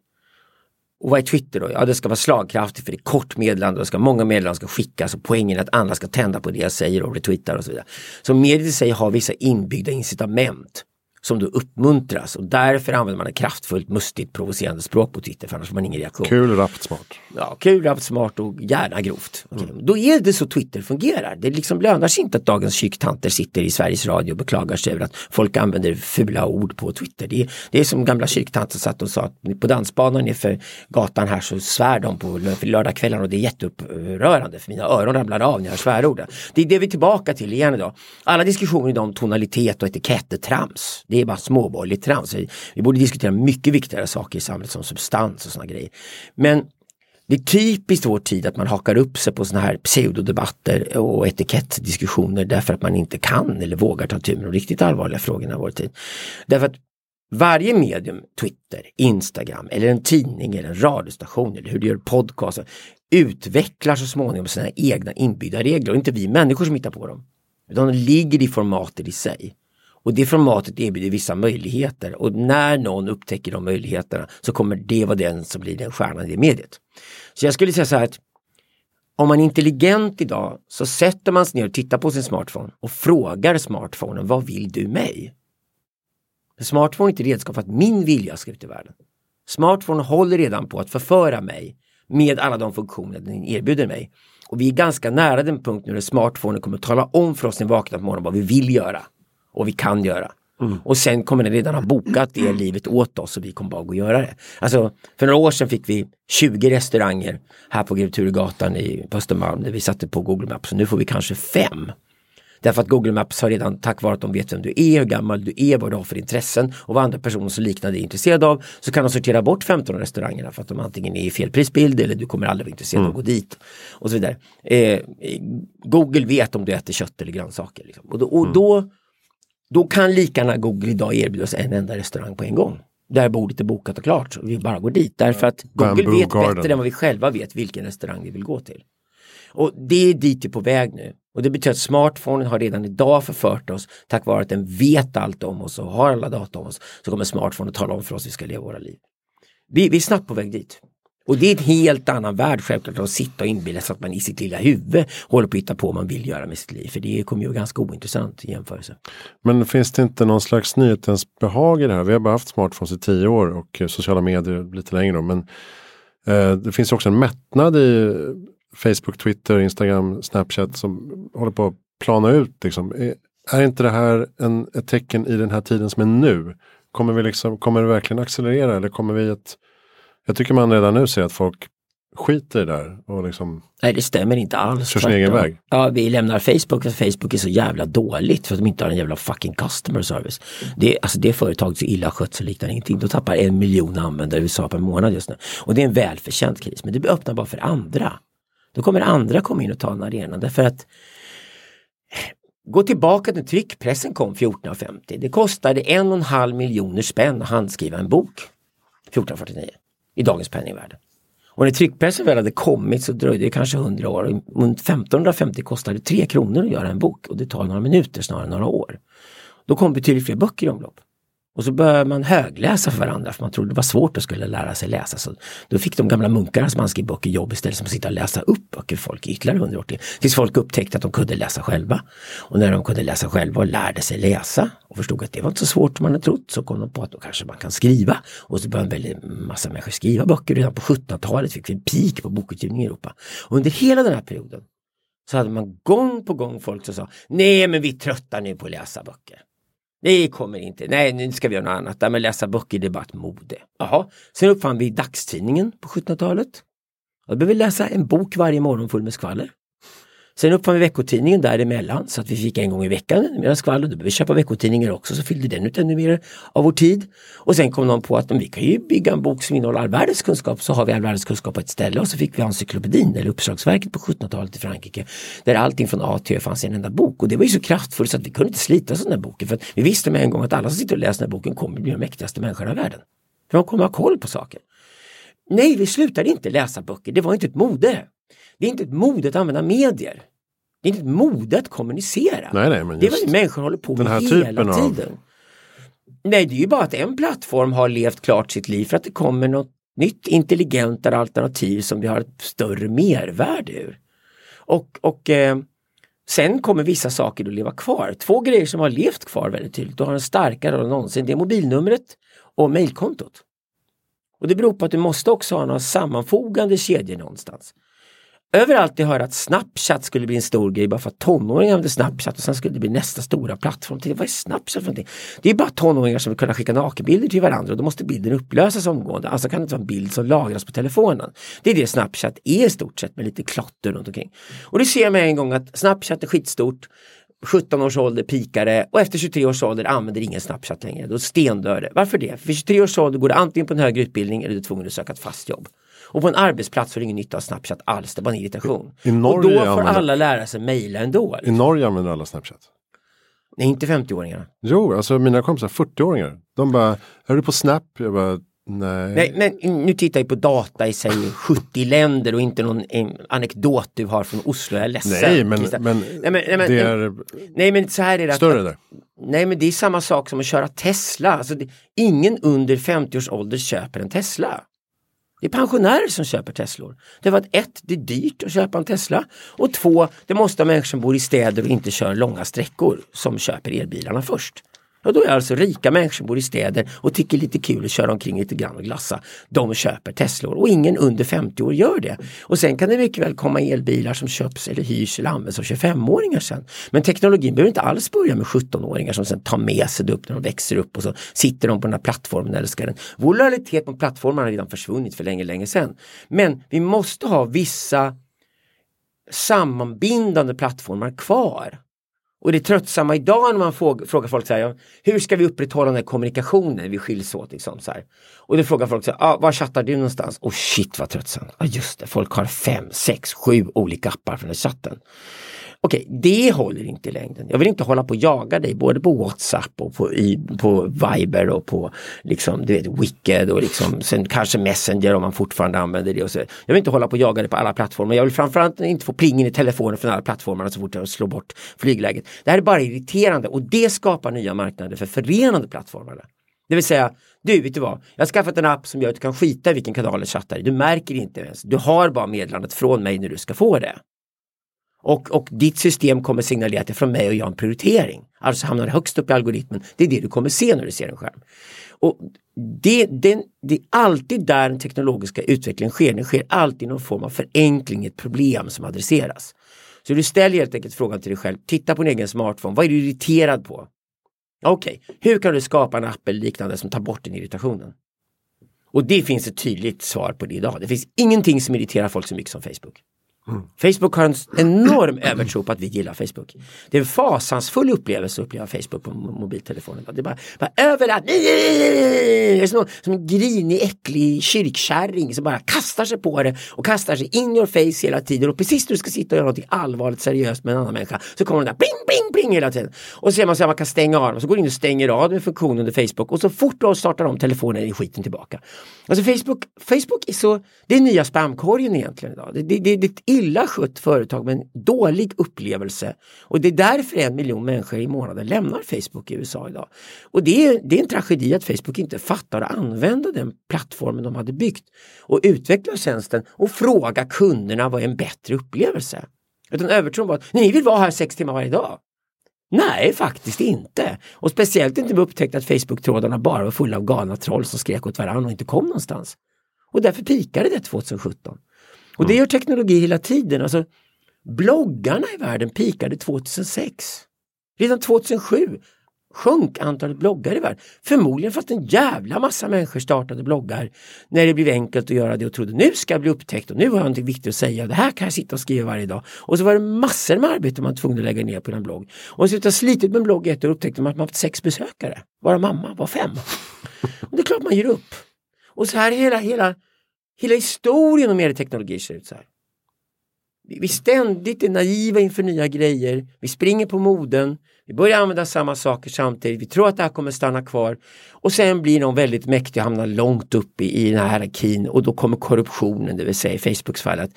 och vad är Twitter då? Ja det ska vara slagkraftigt för det är kort meddelande och ska många meddelanden ska skickas och poängen är att andra ska tända på det jag säger och retweetar och så vidare. Så mediet i sig har vissa inbyggda incitament som då uppmuntras och därför använder man ett kraftfullt, mustigt, provocerande språk på Twitter för annars får man ingen reaktion. Kul, rappt, smart. Ja, kul, rappt, smart och gärna grovt. Okay. Mm. Då är det så Twitter fungerar. Det liksom lönar sig inte att dagens kyktanter sitter i Sveriges Radio och beklagar sig över att folk använder fula ord på Twitter. Det är, det är som gamla kyktanter satt och sa att på dansbanan nerför gatan här så svär de på lördagskvällarna och det är jätteupprörande för mina öron ramlar av när jag hör svärorden. Det är det vi är tillbaka till igen idag. Alla diskussioner om tonalitet och etikett är trams det är bara småborgerligt trams. Vi, borde diskutera mycket viktigare saker i samhället som substans och sådana grejer. Men det är typiskt vår tid att man hakar upp sig på sådana här pseudodebatter och etikettdiskussioner därför att man inte kan eller vågar ta tur med de riktigt allvarliga frågorna i vår tid. Därför att varje medium, Twitter, Instagram eller en tidning eller en radiostation eller hur du gör podcast utvecklar så småningom sina egna inbyggda regler och inte vi människor som hittar på dem. Utan de ligger i formatet i sig. Och det formatet erbjuder vissa möjligheter och när någon upptäcker de möjligheterna så kommer det vara den som blir den stjärnan i det mediet. Så jag skulle säga så här att om man är intelligent idag så sätter man sig ner och tittar på sin smartphone och frågar smartphonen vad vill du mig? Smartphone är inte redskap för att min vilja ska ut i världen. Smartphone håller redan på att förföra mig med alla de funktioner den erbjuder mig. Och vi är ganska nära den punkt nu där smartphonen kommer att tala om för oss när vi vaknar på morgonen vad vi vill göra och vi kan göra. Mm. Och sen kommer den redan ha bokat det livet åt oss och vi kommer bara gå och göra det. Alltså, för några år sedan fick vi 20 restauranger här på Grev i Östermalm där vi satte på Google Maps. Och nu får vi kanske fem. Därför att Google Maps har redan, tack vare att de vet vem du är, hur gammal du är, vad du har för intressen och vad andra personer som liknar dig är intresserade av, så kan de sortera bort 15 restaurangerna för att de antingen är i fel prisbild eller du kommer aldrig vara intresserad mm. av att gå dit. Och så vidare. Eh, Google vet om du äter kött eller grönsaker. Liksom. Och, då, och mm. Då kan lika gärna Google idag erbjuda oss en enda restaurang på en gång. Där bordet är bokat och klart. Och vi bara går dit. Därför att Google Bamboo vet Garden. bättre än vad vi själva vet vilken restaurang vi vill gå till. Och det är dit vi är på väg nu. Och det betyder att smartphonen har redan idag förfört oss tack vare att den vet allt om oss och har alla data om oss. Så kommer smartphonen att tala om för oss hur vi ska leva våra liv. Vi, vi är snabbt på väg dit. Och det är en helt annan värld självklart att sitta och inbilla sig att man i sitt lilla huvud håller på att hitta på vad man vill göra med sitt liv. För det kommer ju vara ganska ointressant i jämförelse. Men finns det inte någon slags nyhetens behag i det här? Vi har bara haft smartphones i tio år och eh, sociala medier lite längre. Då, men eh, det finns också en mättnad i Facebook, Twitter, Instagram, Snapchat som håller på att plana ut. Liksom. Är, är inte det här en, ett tecken i den här tiden som är nu? Kommer, vi liksom, kommer det verkligen accelerera eller kommer vi att jag tycker man redan nu ser att folk skiter i det där och liksom Nej det stämmer inte alls. Kör sin egen väg. Ja vi lämnar Facebook för Facebook är så jävla dåligt för att de inte har en jävla fucking customer service. Det, alltså det företaget så illa skött så liknar ingenting. De tappar en miljon användare i USA per månad just nu. Och det är en välförtjänt kris men det öppnar bara för andra. Då kommer andra komma in och ta den arenan därför att Gå tillbaka till tryckpressen kom 1450. Det kostade en och en halv miljoner spänn att handskriva en bok. 1449 i dagens penningvärde. Och när tryckpressen väl hade kommit så dröjde det kanske hundra år. Runt 1550 kostade det 3 kronor att göra en bok och det tar några minuter snarare än några år. Då kom betydligt fler böcker i omlopp. Och så började man högläsa för varandra för man trodde det var svårt att skulle lära sig läsa. Så då fick de gamla munkarna som man skrev böcker jobb istället som att sitta och läsa upp böcker för folk i ytterligare hundra år till. Tills folk upptäckte att de kunde läsa själva. Och när de kunde läsa själva och lärde sig läsa och förstod att det var inte så svårt som man hade trott så kom de på att då kanske man kan skriva. Och så började en väldigt massa människor skriva böcker. Redan på 1700-talet fick vi en peak på bokutgivning i Europa. Och under hela den här perioden så hade man gång på gång folk som sa Nej men vi tröttar nu på att läsa böcker. Det kommer inte. Nej, nu ska vi göra något annat. men läsa böcker, det är bara ett mode. Jaha. Sen uppfann vi dagstidningen på 1700-talet. Då behöver vi läsa en bok varje morgon full med skvaller. Sen uppfann vi veckotidningen däremellan så att vi fick en gång i veckan mera skvaller. Då behövde vi köpa veckotidningar också så fyllde den ut ännu mer av vår tid. Och sen kom någon på att vi kan ju bygga en bok som innehåller all världens kunskap så har vi all världens kunskap på ett ställe och så fick vi encyklopedin eller uppslagsverket på 1700-talet i Frankrike. Där allting från A till Ö fanns i en enda bok och det var ju så kraftfullt så att vi kunde inte slita oss den här boken för vi visste med en gång att alla som sitter och läser den här boken kommer bli de mäktigaste människorna i världen. För de kommer ha koll på saker. Nej, vi slutade inte läsa böcker. Det var inte ett mode. Det är inte ett mode att använda medier. Det är inte ett mode att kommunicera. Nej, nej, det är vad människor håller på med hela tiden. Av... Nej, det är ju bara att en plattform har levt klart sitt liv för att det kommer något nytt intelligentare alternativ som vi har ett större mervärde ur. Och, och eh, sen kommer vissa saker att leva kvar. Två grejer som har levt kvar väldigt tydligt och har en starkare roll än någonsin. Det är mobilnumret och mejlkontot. Och det beror på att du måste också ha några sammanfogande kedjor någonstans. Överallt jag hör att Snapchat skulle bli en stor grej bara för att tonåringar använder Snapchat och sen skulle det bli nästa stora plattform. Till, vad är Snapchat för någonting? Det är bara tonåringar som vill kunna skicka nakenbilder till varandra och då måste bilden upplösas omgående. Alltså kan det inte vara en bild som lagras på telefonen. Det är det Snapchat är i stort sett med lite klotter runt omkring. Och det ser man en gång att Snapchat är skitstort. 17 års ålder pikare och efter 23 års ålder använder ingen Snapchat längre. Då stendör det. Varför det? För 23 års ålder går du antingen på en högre utbildning eller du är tvungen att söka ett fast jobb. Och på en arbetsplats har du ingen nytta av Snapchat alls, det är bara en irritation. I Norge och då får använder... alla lära sig mejla ändå. Liksom. I Norge använder alla Snapchat? Nej, inte 50-åringarna. Jo, alltså mina kompisar, 40-åringar. De bara, är du på Snap? Jag bara, nej. nej. Men nu tittar jag på data i sig 70 länder och inte någon anekdot du har från Oslo. Jag är ledsen. Nej, men, men, nej, men, nej, men det är nej, men så här är det större att, där. Nej, men det är samma sak som att köra Tesla. Alltså, det, ingen under 50 års ålder köper en Tesla. Det är pensionärer som köper Teslor. Det var att ett, det är dyrt att köpa en Tesla och två, det måste vara människor som bor i städer och inte kör långa sträckor som köper elbilarna först. Ja, då är alltså rika människor som bor i städer och tycker lite kul att köra omkring lite grann och glassa. De köper Teslor och ingen under 50 år gör det. Och sen kan det mycket väl komma elbilar som köps eller hyrs eller används av 25-åringar sen. Men teknologin behöver inte alls börja med 17-åringar som sen tar med sig det upp när de växer upp och så sitter de på den här plattformen och älskar den. Vår lojalitet mot plattformarna har redan försvunnit för länge, länge sedan. Men vi måste ha vissa sammanbindande plattformar kvar. Och det tröttsamma idag när man frågar folk så här, hur ska vi upprätthålla den här kommunikationen vi skiljs åt? Liksom, så här. Och då frågar folk så här, ah, var chattar du någonstans? Och shit vad tröttsamt. Ah, just det, folk har fem, sex, sju olika appar för den här chatten. Okej, det håller inte i längden. Jag vill inte hålla på och jaga dig både på WhatsApp och på, i, på Viber och på liksom, du vet, Wicked och liksom, sen kanske Messenger om man fortfarande använder det. Och så. Jag vill inte hålla på och jaga dig på alla plattformar. Jag vill framförallt inte få plingen i telefonen från alla plattformarna så fort jag slår bort flygläget. Det här är bara irriterande och det skapar nya marknader för förenande plattformar. Det vill säga, du vet du vad, jag har skaffat en app som gör att du kan skita i vilken kanal du chattar i. Du märker inte ens, du har bara meddelandet från mig när du ska få det. Och, och ditt system kommer signalera att det är från mig och jag en prioritering. Alltså hamnar det högst upp i algoritmen. Det är det du kommer se när du ser en skärm. Och det, det, det är alltid där den teknologiska utvecklingen sker. Den sker alltid någon form av förenkling, ett problem som adresseras. Så du ställer helt enkelt frågan till dig själv, titta på din egen smartphone, vad är du irriterad på? Okej, okay. hur kan du skapa en app eller liknande som tar bort den irritationen? Och det finns ett tydligt svar på det idag. Det finns ingenting som irriterar folk så mycket som Facebook. Facebook har en enorm övertro på att vi gillar Facebook. Det är en fasansfull upplevelse att uppleva Facebook på mobiltelefonen. Det är bara, bara överallt. Det är som, som en grinig, äcklig kyrkkärring som bara kastar sig på det och kastar sig in your face hela tiden. Och precis när du ska sitta och göra något allvarligt seriöst med en annan människa så kommer den där bling, bling, bling hela tiden. Och så ser man så att man kan stänga av dem. Så går du in och stänger av den funktionen under Facebook och så fort du startar om telefonen är skiten tillbaka. Alltså Facebook, Facebook är så, det är nya spamkorgen egentligen idag. Det, det, det, det illa skött företag med en dålig upplevelse. Och det är därför en miljon människor i månaden lämnar Facebook i USA idag. Och det är, det är en tragedi att Facebook inte fattar att använda den plattformen de hade byggt och utveckla tjänsten och fråga kunderna vad är en bättre upplevelse. Utan övertron var att ni vill vara här sex timmar varje dag. Nej, faktiskt inte. Och speciellt inte med upptäckt att Facebook-trådarna bara var fulla av galna troll som skrek åt varandra och inte kom någonstans. Och därför pikade det 2017. Och det mm. gör teknologi hela tiden. Alltså, bloggarna i världen pikade 2006. Redan 2007 sjönk antalet bloggar i världen. Förmodligen för att en jävla massa människor startade bloggar när det blev enkelt att göra det och trodde nu ska jag bli upptäckt och nu har jag något viktigt att säga. Det här kan jag sitta och skriva varje dag. Och så var det massor med arbete man var tvungen att lägga ner på en blogg. Och så ha slitit med en blogg i ett år upptäckte man att man haft sex besökare. Bara mamma var fem. Och det är klart man ger upp. Och så här hela, hela Hela historien om teknologi ser ut så här. Vi ständigt är naiva inför nya grejer. Vi springer på moden. Vi börjar använda samma saker samtidigt. Vi tror att det här kommer stanna kvar. Och sen blir någon väldigt mäktig och hamnar långt upp i, i den här hierarkin och då kommer korruptionen, det vill säga i Facebooks fall. Att,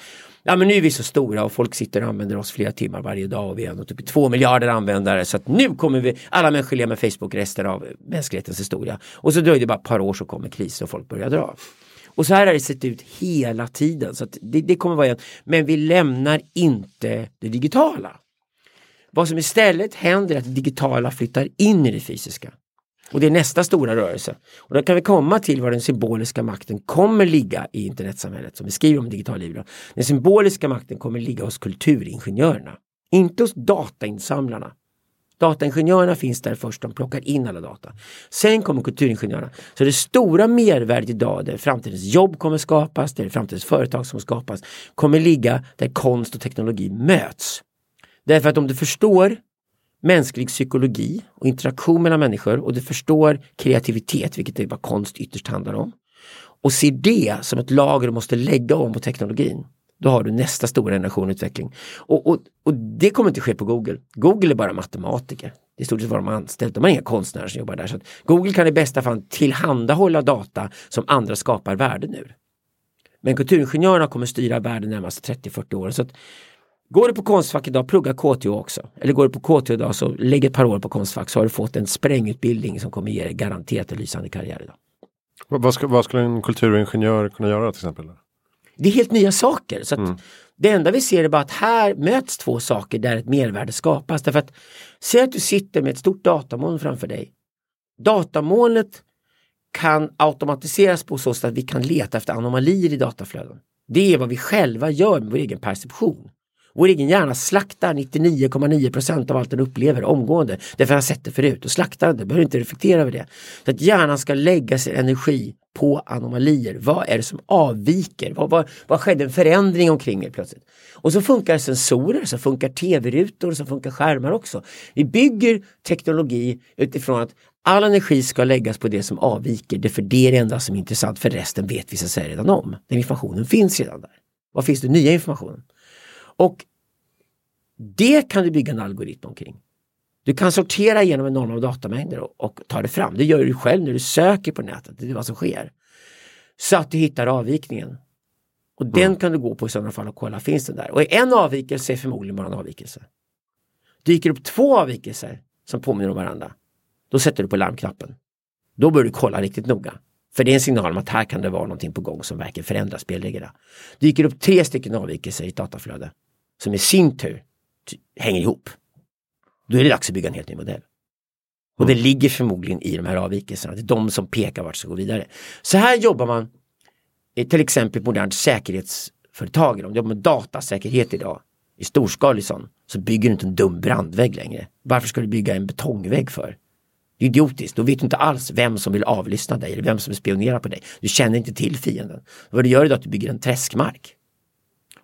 ja men nu är vi så stora och folk sitter och använder oss flera timmar varje dag och vi har nått upp i två miljarder användare så att nu kommer vi, alla människor leva med Facebook resten av mänsklighetens historia. Och så dröjer det bara ett par år så kommer krisen och folk börjar dra. Och så här har det sett ut hela tiden. Så det, det kommer vara igen. Men vi lämnar inte det digitala. Vad som istället händer är att det digitala flyttar in i det fysiska. Och det är nästa stora rörelse. Och då kan vi komma till var den symboliska makten kommer ligga i internetsamhället som vi skriver om digital liv. Den symboliska makten kommer ligga hos kulturingenjörerna. Inte hos datainsamlarna. Dataingenjörerna finns där först, de plockar in alla data. Sen kommer kulturingenjörerna. Så det stora mervärdet idag, där framtidens jobb kommer skapas, där framtidens företag som skapas, kommer ligga där konst och teknologi möts. Därför att om du förstår mänsklig psykologi och interaktion mellan människor och du förstår kreativitet, vilket är vad konst ytterst handlar om, och ser det som ett lager du måste lägga om på teknologin, då har du nästa stora generationutveckling. Och, och, och det kommer inte ske på Google. Google är bara matematiker. Det är stort sett vad de har anställt. De har inga konstnärer som jobbar där. Så Google kan i bästa fall tillhandahålla data som andra skapar värden ur. Men kulturingenjörerna kommer styra världen närmast närmaste 30-40 åren. Så att, Går du på Konstfack idag, plugga KTH också. Eller går du på KTH idag så lägg ett par år på Konstfack så har du fått en sprängutbildning som kommer ge dig garanterat en lysande karriär idag. Vad, ska, vad skulle en kulturingenjör kunna göra till exempel? Det är helt nya saker. Så mm. Det enda vi ser är bara att här möts två saker där ett mervärde skapas. Därför att Säg att du sitter med ett stort datamoln framför dig. Datamolnet kan automatiseras på så sätt att vi kan leta efter anomalier i dataflöden. Det är vad vi själva gör med vår egen perception. Vår egen hjärna slaktar 99,9% av allt den upplever omgående. Därför att den har sett det förut och slaktar det, behöver inte reflektera över det. Så att hjärnan ska lägga sin energi på anomalier. Vad är det som avviker? Vad, vad, vad skedde en förändring omkring mig plötsligt? Och så funkar sensorer, så funkar tv-rutor, så funkar skärmar också. Vi bygger teknologi utifrån att all energi ska läggas på det som avviker, det för det är det enda som är intressant, för resten vet vi så säga redan om. Den informationen finns redan där. Vad finns det nya informationen? Och det kan du bygga en algoritm omkring. Du kan sortera genom enorma datamängder och, och ta det fram. Det gör du själv när du söker på nätet. Det är vad som sker. Så att du hittar avvikningen. Och mm. den kan du gå på i sådana fall och kolla, finns den där? Och en avvikelse är förmodligen bara en avvikelse. Dyker upp två avvikelser som påminner om varandra, då sätter du på larmknappen. Då bör du kolla riktigt noga. För det är en signal om att här kan det vara någonting på gång som verkar förändra spelreglerna. Dyker upp tre stycken avvikelser i ett dataflöde som i sin tur hänger ihop. Då är det dags att bygga en helt ny modell. Och det ligger förmodligen i de här avvikelserna. Det är de som pekar vart det ska gå vidare. Så här jobbar man till exempel på modernt säkerhetsföretag. Om du jobbar med datasäkerhet idag i storskalig sån så bygger du inte en dum brandvägg längre. Varför ska du bygga en betongvägg för? Det är idiotiskt, då vet du inte alls vem som vill avlyssna dig eller vem som vill spionera på dig. Du känner inte till fienden. Vad du gör är att du bygger en träskmark.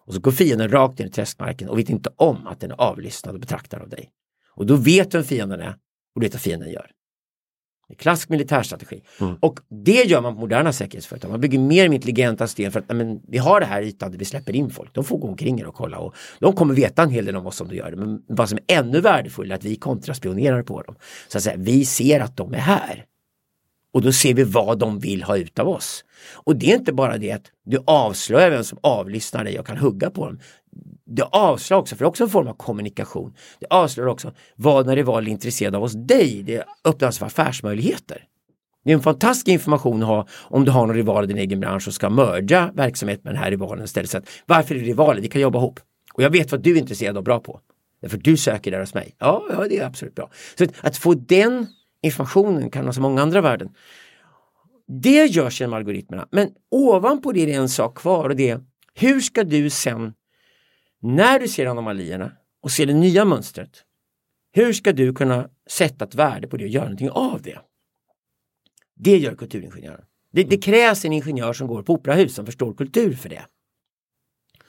Och så går fienden rakt in i träskmarken och vet inte om att den är avlyssnad och betraktad av dig. Och då vet du vem fienden är och du vet vad fienden gör. Det är klassisk militärstrategi. Mm. Och det gör man på moderna säkerhetsföretag. Man bygger mer intelligenta system för att men, vi har det här ytan där vi släpper in folk. De får gå omkring och kolla och de kommer veta en hel del om vad som du gör. Men vad som är ännu värdefullare är att vi kontraspionerar på dem. Så att säga, vi ser att de är här. Och då ser vi vad de vill ha ut av oss. Och det är inte bara det att du avslöjar vem som avlyssnar dig och kan hugga på dem. Det avslöjar också, för det är också en form av kommunikation. Det avslöjar också vad när det är intresserad av oss dig. Det öppnar för affärsmöjligheter. Det är en fantastisk information att ha om du har någon rival i din egen bransch och ska mörda verksamhet med den här rivalen istället. Så att, varför är det rivaler? Vi kan jobba ihop. Och jag vet vad du är intresserad och bra på. Därför du söker där hos mig. Ja, ja det är absolut bra. Så att, att få den informationen kan ha så många andra värden. Det görs genom algoritmerna. Men ovanpå det är det en sak kvar och det är hur ska du sen när du ser anomalierna och ser det nya mönstret, hur ska du kunna sätta ett värde på det och göra någonting av det? Det gör kulturingenjören. Det, det krävs en ingenjör som går på operahus som förstår kultur för det.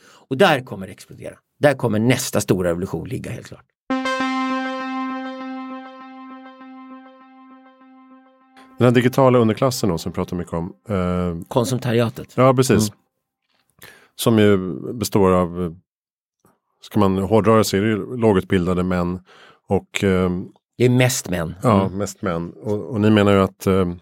Och där kommer det explodera. Där kommer nästa stora revolution ligga helt klart. Den här digitala underklassen då, som vi pratar mycket om. Eh, Konsumtariatet. Ja, precis. Mm. Som ju består av, ska man hårdra det så är det ju lågutbildade män och eh, det är mest män. Mm. Ja, mest män. Och, och, ni menar ju att eh,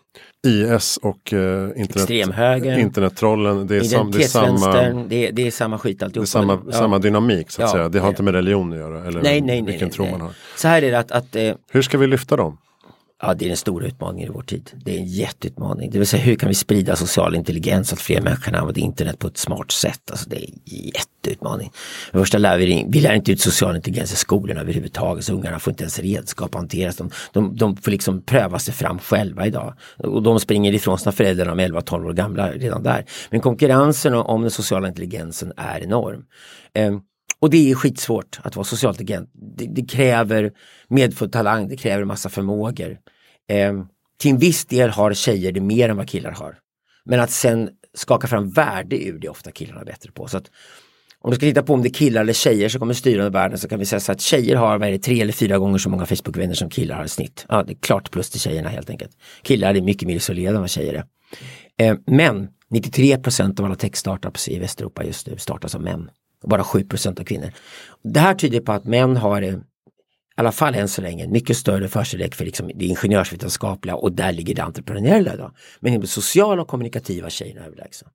IS och eh, internet, internettrollen, det är, sam, det är samma... Det är, det är samma skit alltihop. Det är samma, ja. samma dynamik så att ja, säga. Det har inte med religion att göra. Eller nej, nej, vilken nej, tro man har. Så här är det att... att eh, Hur ska vi lyfta dem? Ja, det är den stora utmaningen i vår tid. Det är en jätteutmaning. Det vill säga hur kan vi sprida social intelligens så att fler människor kan använda internet på ett smart sätt. Alltså det är en jätteutmaning. För första lär vi, vi lär inte ut social intelligens i skolorna överhuvudtaget. Så ungarna får inte ens redskap att hanteras. De, de, de får liksom pröva sig fram själva idag. Och de springer ifrån sina föräldrar när de är 11-12 år gamla redan där. Men konkurrensen om den sociala intelligensen är enorm. Um, och det är skitsvårt att vara socialt intelligent. Det, det, kräver medfödd talang, det kräver massa förmågor. Eh, till en viss del har tjejer det mer än vad killar har. Men att sen skaka fram värde ur det är ofta killarna bättre på. Så att om du ska titta på om det är killar eller tjejer som kommer styra världen så kan vi säga så att tjejer har vad det, tre eller fyra gånger så många Facebookvänner som killar har i snitt. Ja, det är klart plus till tjejerna helt enkelt. Killar är mycket mer isolerade än vad tjejer är. Eh, men 93% av alla tech-startups i Västeuropa just nu startas av män. Bara 7% av kvinnor. Det här tyder på att män har i alla fall än så länge, mycket större förkärlek för liksom det ingenjörsvetenskapliga och där ligger det entreprenöriella. Då. Men de sociala och kommunikativa tjejerna är överlägsna.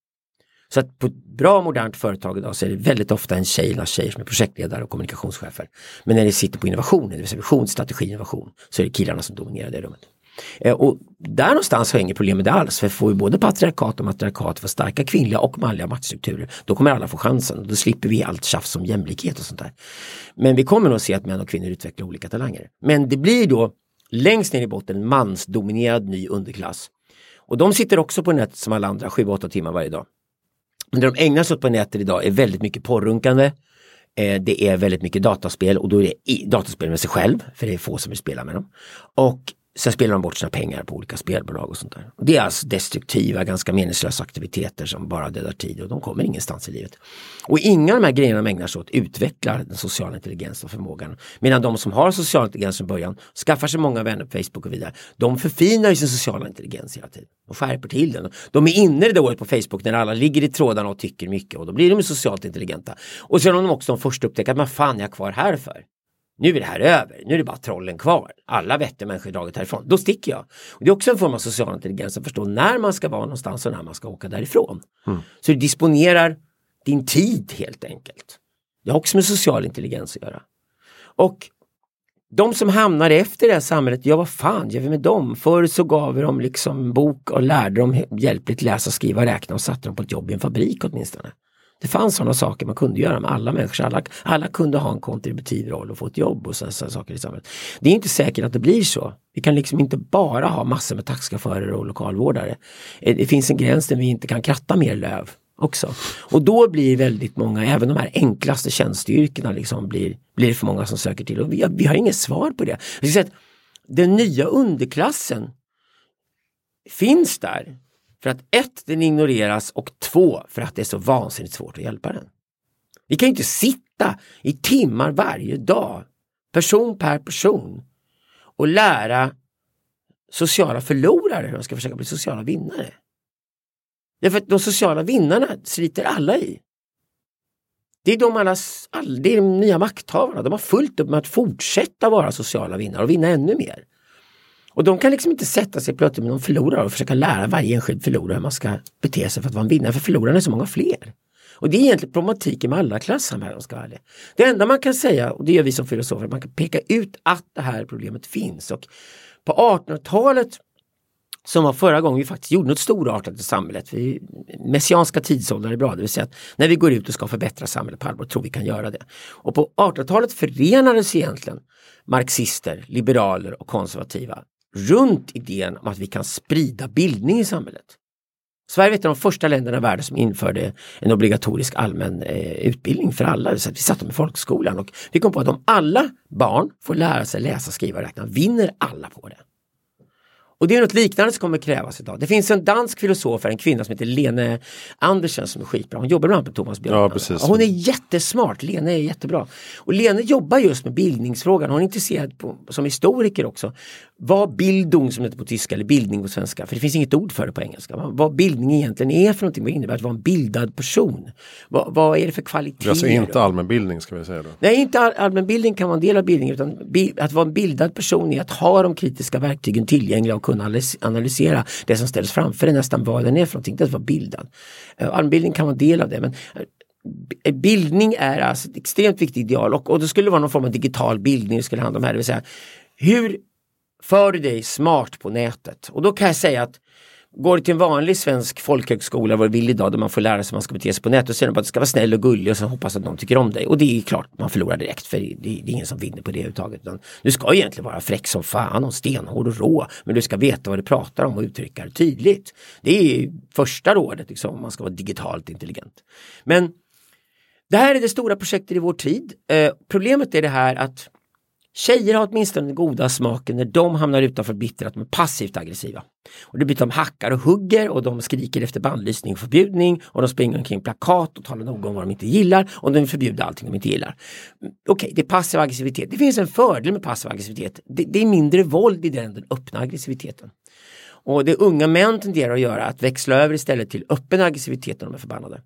Så att på ett bra modernt företag idag så är det väldigt ofta en tjej eller tjejer som är projektledare och kommunikationschefer. Men när det sitter på innovationen, det vill säga vision, strategi, innovation, så är det killarna som dominerar det rummet. Eh, och där någonstans har jag inget problem med det alls, för får vi både patriarkat och matriarkat för starka kvinnliga och manliga maktstrukturer, då kommer alla få chansen. Då slipper vi allt tjafs om jämlikhet och sånt där. Men vi kommer nog se att män och kvinnor utvecklar olika talanger. Men det blir då längst ner i botten mansdominerad ny underklass. Och de sitter också på nätet som alla andra 7-8 timmar varje dag. Men det de ägnar sig åt på nätet idag är väldigt mycket porrunkande, eh, det är väldigt mycket dataspel och då är det dataspel med sig själv, för det är få som vill spela med dem. Och Sen spelar de bort sina pengar på olika spelbolag och sånt där. Det är alltså destruktiva, ganska meningslösa aktiviteter som bara dödar tid och de kommer ingenstans i livet. Och inga av de här grejerna de ägnar sig åt utvecklar den sociala intelligensen och förmågan. Medan de som har social intelligens från början, skaffar sig många vänner på Facebook och vidare, de förfinar sin sociala intelligens hela tiden. De skärper till den. De är inne det året på Facebook när alla ligger i trådarna och tycker mycket och då blir de socialt intelligenta. Och sen är de också de första upptäcka att vad fan är jag kvar här för? Nu är det här över, nu är det bara trollen kvar. Alla vettiga människor är dragit härifrån. Då sticker jag. Och det är också en form av social intelligens att förstå när man ska vara någonstans och när man ska åka därifrån. Mm. Så du disponerar din tid helt enkelt. Det har också med social intelligens att göra. Och de som hamnar efter det här samhället, ja vad fan gör vi med dem? Förr så gav vi dem liksom bok och lärde dem hjälpligt läsa, skriva, räkna och satte dem på ett jobb i en fabrik åtminstone. Det fanns sådana saker man kunde göra med alla människor. Alla, alla kunde ha en kontributiv roll och få ett jobb och sådana saker i samhället. Det är inte säkert att det blir så. Vi kan liksom inte bara ha massor med taxichaufförer och lokalvårdare. Eh, det finns en gräns där vi inte kan kratta mer löv också. Och då blir väldigt många, även de här enklaste tjänsteyrkena, liksom blir, blir för många som söker till. Och vi, har, vi har inget svar på det. Jag att den nya underklassen finns där för att ett, den ignoreras och två, för att det är så vansinnigt svårt att hjälpa den. Vi kan inte sitta i timmar varje dag, person per person, och lära sociala förlorare hur de ska försöka bli sociala vinnare. Därför att de sociala vinnarna sliter alla i. Det är de, alla, all, det är de nya makthavarna. De har fullt upp med att fortsätta vara sociala vinnare och vinna ännu mer. Och de kan liksom inte sätta sig plötsligt med någon förlorare och försöka lära varje enskild förlorare hur man ska bete sig för att vara en vinnare. För förlorarna är så många fler. Och det är egentligen problematiken med alla klassamhällen. Ska vara det enda man kan säga, och det gör vi som filosofer, man kan peka ut att det här problemet finns. Och på 1800-talet som var förra gången vi faktiskt gjorde något storartat i samhället. Vi, messianska tidsåldern är bra, det vill säga att när vi går ut och ska förbättra samhället på allvar, tror vi kan göra det. Och på 1800-talet förenades egentligen marxister, liberaler och konservativa runt idén om att vi kan sprida bildning i samhället. Sverige är ett av de första länderna i världen som införde en obligatorisk allmän eh, utbildning för alla. Så vi satte dem i folkskolan och vi kom på att om alla barn får lära sig läsa, skriva och räkna vinner alla på det. Och det är något liknande som kommer krävas idag. Det finns en dansk filosof, en kvinna som heter Lene Andersen som är skitbra. Hon jobbar bland annat med Thomas Björkman. Ja, hon är jättesmart, Lene är jättebra. Och Lene jobbar just med bildningsfrågan, hon är intresserad på, som historiker också. Vad bildung som det heter på tyska eller bildning på svenska, för det finns inget ord för det på engelska. Vad bildning egentligen är för någonting, vad innebär att vara en bildad person? Vad, vad är det för kvaliteter? Alltså inte allmänbildning ska vi säga då? Nej, inte all, allmänbildning kan vara en del av bildningen utan att vara en bildad person är att ha de kritiska verktygen tillgängliga och kunna analysera det som ställs framför dig nästan vad den är för någonting, det är att vara bildad. Eh, uh, allmänbildning kan vara en del av det men eh, bildning är alltså ett extremt viktigt ideal och, och det skulle vara någon form av digital bildning det skulle handla om här, det vill säga hur för du dig smart på nätet? Och då kan jag säga att Går du till en vanlig svensk folkhögskola vad du vill idag där man får lära sig hur man ska bete sig på nätet och säger att du ska vara snäll och gullig och sen hoppas att de tycker om dig. Och det är klart man förlorar direkt för det, det är ingen som vinner på det överhuvudtaget. Du ska egentligen vara fräck som fan och stenhård och rå men du ska veta vad du pratar om och uttrycka det tydligt. Det är första rådet liksom, om man ska vara digitalt intelligent. Men det här är det stora projektet i vår tid. Eh, problemet är det här att Tjejer har åtminstone den goda smaken när de hamnar utanför bitter att de är passivt aggressiva. Och det blir att de hackar och hugger och de skriker efter bandlysning och förbjudning och de springer omkring plakat och talar noga om vad de inte gillar och de förbjuder allting de inte gillar. Mm, okej, okay, det är passiv aggressivitet. Det finns en fördel med passiv aggressivitet. Det, det är mindre våld i den, den öppna aggressiviteten. Och det unga män tenderar att göra att växla över istället till öppen aggressivitet när de är förbannade.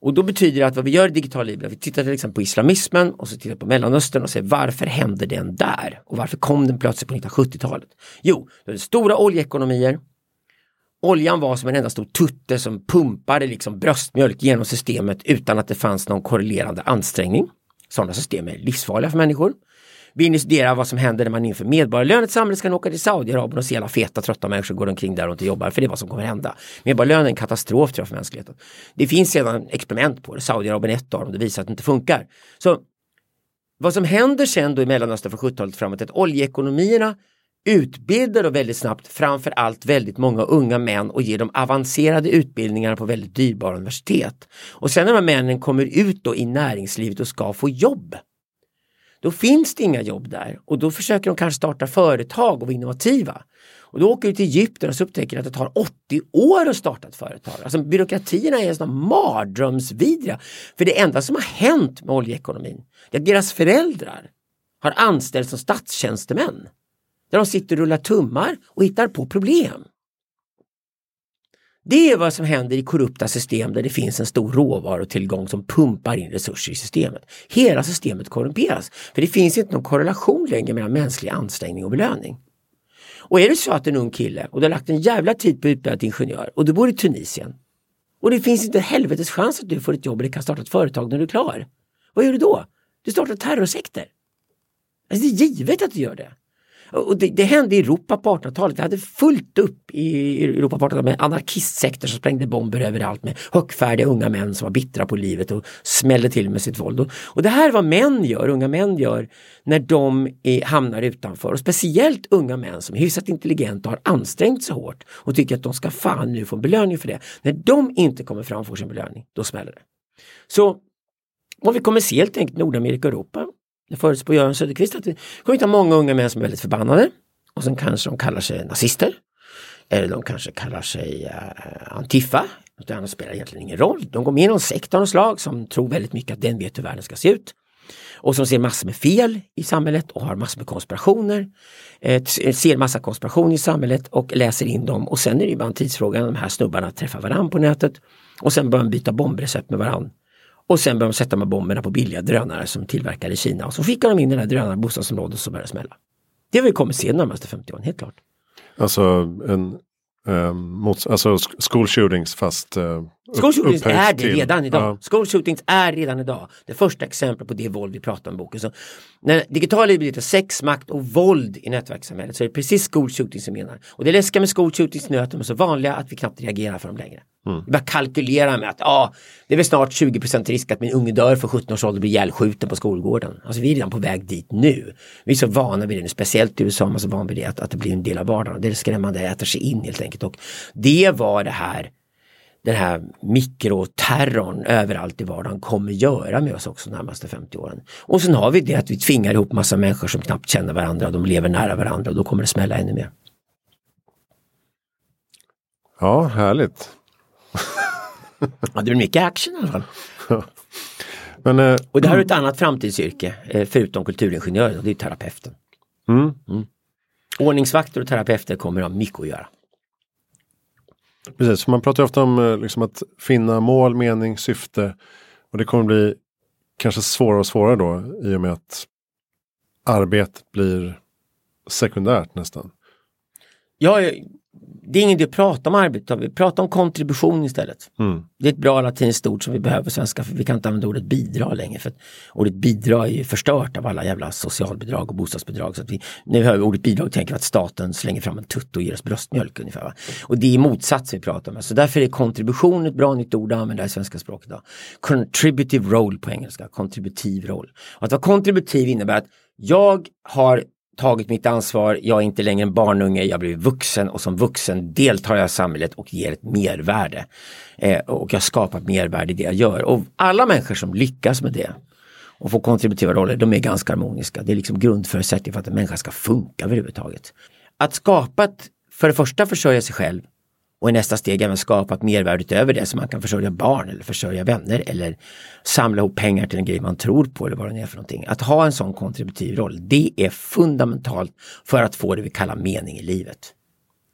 Och då betyder det att vad vi gör i digital Libra, vi tittar till exempel på islamismen och så tittar på Mellanöstern och ser varför hände den där? Och varför kom den plötsligt på 1970-talet? Jo, det är stora oljeekonomier. Oljan var som en enda stor tutte som pumpade liksom bröstmjölk genom systemet utan att det fanns någon korrelerande ansträngning. Sådana system är livsfarliga för människor. Vill ni studera vad som händer när man inför medborgarlön i ett samhälle ska ni åka till Saudiarabien och se alla feta trötta människor går omkring där och inte jobbar för det är vad som kommer hända. Medborgarlön är en katastrof tror jag för mänskligheten. Det finns sedan experiment på det, Saudiarabien är ett av dem, det visar att det inte funkar. Så vad som händer sen då i Mellanöstern från 70-talet framåt är att oljeekonomierna utbildar då väldigt snabbt framför allt väldigt många unga män och ger dem avancerade utbildningar på väldigt dyrbara universitet. Och sen när de här männen kommer ut då i näringslivet och ska få jobb då finns det inga jobb där och då försöker de kanske starta företag och vara innovativa. Och då åker du till Egypten och så upptäcker du att det tar 80 år att starta ett företag. Alltså byråkratierna är sådana mardrömsvidriga. För det enda som har hänt med oljeekonomin är att deras föräldrar har anställts som statstjänstemän. Där de sitter och rullar tummar och hittar på problem. Det är vad som händer i korrupta system där det finns en stor råvarutillgång som pumpar in resurser i systemet. Hela systemet korrumperas. För det finns inte någon korrelation längre mellan mänsklig ansträngning och belöning. Och är det så att en ung kille och du har lagt en jävla tid på utbildad ingenjör och du bor i Tunisien och det finns inte helvetes chans att du får ett jobb eller kan starta ett företag när du är klar. Vad gör du då? Du startar terrorsekter. Alltså det är givet att du gör det. Och det, det, hände i Europa på 1800-talet. Det hade fullt upp i Europa på 1800-talet med anarkistsekter som sprängde bomber överallt med högfärdiga unga män som var bittra på livet och smällde till med sitt våld. Och, och det här är vad män gör, unga män gör när de är, hamnar utanför. Och speciellt unga män som är hyfsat intelligenta och har ansträngt sig hårt och tycker att de ska fan nu få en belöning för det. När de inte kommer fram och får sin belöning, då smäller det. Så vad vi kommer se helt enkelt Nordamerika och Europa det förutspår Göran Söderqvist att vi kommer hitta många unga män som är väldigt förbannade. Och sen kanske de kallar sig nazister. Eller de kanske kallar sig uh, Antifa. Det annat spelar egentligen ingen roll. De går med i någon sekt av något slag som tror väldigt mycket att den vet hur världen ska se ut. Och som ser massor med fel i samhället och har massor med konspirationer. Eh, eh ser massa konspirationer i samhället och läser in dem och sen är det ju bara en tidsfråga när de här snubbarna träffar varandra på nätet. Och sen börjar de byta bombrecept med varandra och sen började de sätta med bomberna på billiga drönare som tillverkade i Kina och så skickade de in den här drönaren i bostadsområdet så började det smälla. Det har vi kommer se de närmaste 50 åren, helt klart. Alltså en Um, mot, alltså school shootings fast uh, School shootings är det redan idag. Ja. School shootings är redan idag det första exemplet på det våld vi pratar om i boken. Så när digitala blir lite sex, makt och våld i nätverkssamhället så är det precis school shootings som menar. Och det läskiga med school shootings är att de är så vanliga att vi knappt reagerar för dem längre. Mm. Vi bara kalkylerar med att ah, det är väl snart 20 risk att min unge dör för 17 års ålder och blir ihjälskjuten på skolgården. Alltså vi är redan på väg dit nu. Vi är så vana vid det nu, speciellt i USA är man så van vid det att, att det blir en del av vardagen. Det är skrämmande, det äter sig in helt enkelt. Och det var det här den här mikroterrorn överallt i vardagen kommer göra med oss också de närmaste 50 åren. Och sen har vi det att vi tvingar ihop massa människor som knappt känner varandra, de lever nära varandra och då kommer det smälla ännu mer. Ja, härligt. ja, det blir mycket action i alla fall. Men, eh, och det här är ett annat framtidsyrke, eh, förutom kulturingenjör, och det är terapeuten. Mm. Mm. Ordningsvakter och terapeuter kommer att ha mycket att göra. Precis, man pratar ofta om eh, liksom, att finna mål, mening, syfte. Och det kommer bli kanske svårare och svårare då i och med att arbetet blir sekundärt nästan. Ja, det är ingen idé att prata om arbete, vi pratar om kontribution istället. Mm. Det är ett bra latinskt ord som vi behöver på svenska för vi kan inte använda ordet bidrag längre. För ordet bidrag är ju förstört av alla jävla socialbidrag och bostadsbidrag. Så att vi, när vi hör ordet bidrag tänker vi att staten slänger fram en tutt och ger oss bröstmjölk ungefär. Va? Och det är motsatsen vi pratar om. Så därför är kontribution ett bra nytt ord att använda i svenska språket. Idag. Contributive role på engelska, kontributiv roll. Och att vara kontributiv innebär att jag har tagit mitt ansvar, jag är inte längre en barnunge, jag blir vuxen och som vuxen deltar jag i samhället och ger ett mervärde. Eh, och jag skapar ett mervärde i det jag gör. Och alla människor som lyckas med det och får kontributiva roller, de är ganska harmoniska. Det är liksom grundförutsättning för att en människa ska funka överhuvudtaget. Att skapa ett, för det första försörja sig själv och i nästa steg även skapa ett mervärde utöver det så man kan försörja barn eller försörja vänner eller samla ihop pengar till en grej man tror på eller vad det är för någonting. Att ha en sån kontributiv roll, det är fundamentalt för att få det vi kallar mening i livet.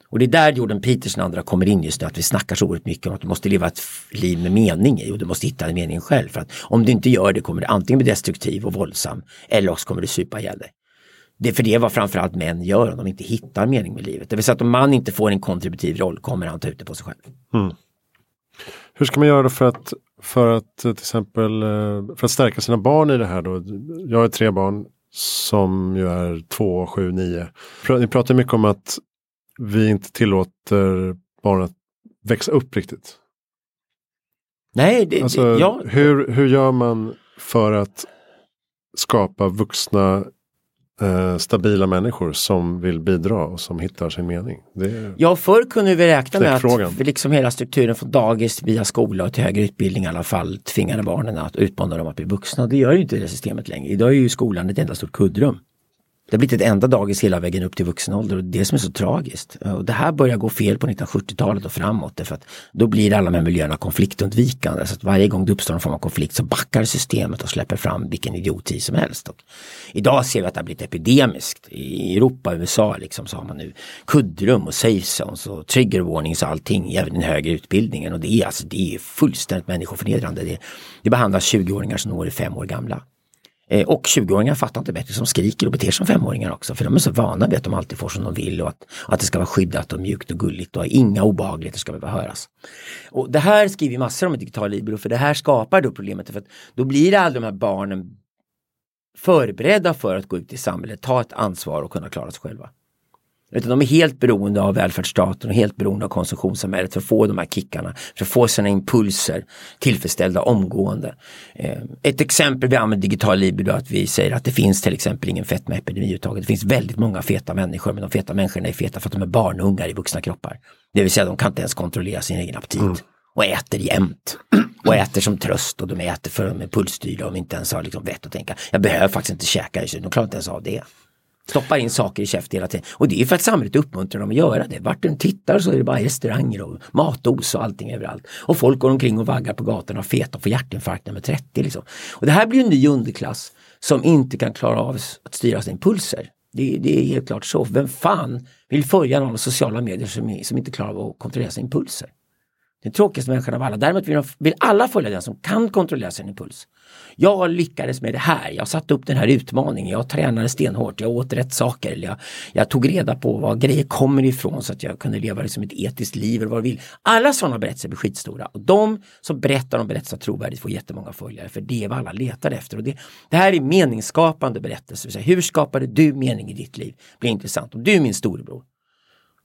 Och det är där Jordan Peterson och andra kommer in just nu, att vi snackar så oerhört mycket om att du måste leva ett liv med mening i och du måste hitta en mening själv. För att om du inte gör det kommer du antingen bli destruktiv och våldsam eller också kommer du supa ihjäl dig. Det är för det vad framförallt män gör om de inte hittar mening med livet. Det vill säga att om man inte får en kontributiv roll kommer han ta ut det på sig själv. Mm. Hur ska man göra då för att, för att till exempel eh, för att stärka sina barn i det här då? Jag har tre barn som ju är två, sju, nio. Ni pratar mycket om att vi inte tillåter barnen att växa upp riktigt. Nej, det, alltså, ja. hur, hur gör man för att skapa vuxna eh, stabila människor som vill bidra och som hittar sin mening. ja, förr kunde vi räkna med att liksom hela strukturen från dagis via skola och till högre utbildning i alla fall tvingade barnen att utmana dem att bli vuxna. Det gör ju inte det systemet längre. Idag är ju skolan ett enda stort kuddrum. Det har blivit ett enda dagis hela vägen upp till vuxen ålder och det som är så tragiskt. Och det här börjar gå fel på 1970-talet och framåt därför att då blir alla de här miljöerna konfliktundvikande. Så att varje gång det uppstår en form av konflikt så backar systemet och släpper fram vilken idioti som helst. Och idag ser vi att det har blivit epidemiskt. I Europa och USA liksom så har man nu kuddrum och safe zones och trigger warnings och allting i den högre utbildningen. Och det är, alltså, det är fullständigt människoförnedrande. Det, det behandlas 20-åringar som når är fem år gamla. Eh, och 20-åringar fattar inte bättre som skriker och beter sig som femåringar också för de är så vana vid att de alltid får som de vill och att, att det ska vara skyddat och mjukt och gulligt och inga obehagligheter ska behöva höras. Och Det här skriver massor om i Digital Libero för det här skapar då problemet för att då blir det aldrig de här barnen förberedda för att gå ut i samhället, ta ett ansvar och kunna klara sig själva. Utan de är helt beroende av välfärdsstaten och helt beroende av konsumtionssamhället för att få de här kickarna, för att få sina impulser tillfredsställda omgående. Eh, ett exempel vi använder digital libido är att vi säger att det finns till exempel ingen fetmaepidemi överhuvudtaget. Det finns väldigt många feta människor men de feta människorna är feta för att de är barnungar i vuxna kroppar. Det vill säga de kan inte ens kontrollera sin egen aptit mm. och äter jämt. Och äter som tröst och de äter för att de är pulsstyrda och de inte ens har liksom vett att tänka. Jag behöver faktiskt inte käka, de klarar inte ens av det. Stoppar in saker i käften hela tiden. Och det är för att samhället uppmuntrar dem att göra det. Vart den tittar så är det bara restauranger och matos och allting överallt. Och folk går omkring och vaggar på gatorna och feta och får hjärtinfarkt nummer 30. Liksom. Och det här blir en ny underklass som inte kan klara av att styra sina impulser. Det, det, är helt klart så. Vem fan vill följa någon av sociala medier som, som inte klarar av att kontrollera sina impulser? Den tråkigaste människan av alla. Däremot vill, vill alla följa den som kan kontrollera sin impuls. Jag lyckades med det här. Jag satte upp den här utmaningen. Jag tränade stenhårt. Jag åt rätt saker. Jag, jag tog reda på var grejer kommer ifrån så att jag kunde leva liksom ett etiskt liv eller vad jag vill. Alla sådana berättelser blir skitstora. Och de som berättar om berättelser trovärdigt får jättemånga följare. För det är vad alla letar efter. Och det, det här är meningsskapande berättelser. Hur skapade du mening i ditt liv? Det blir intressant. Om du är min storebror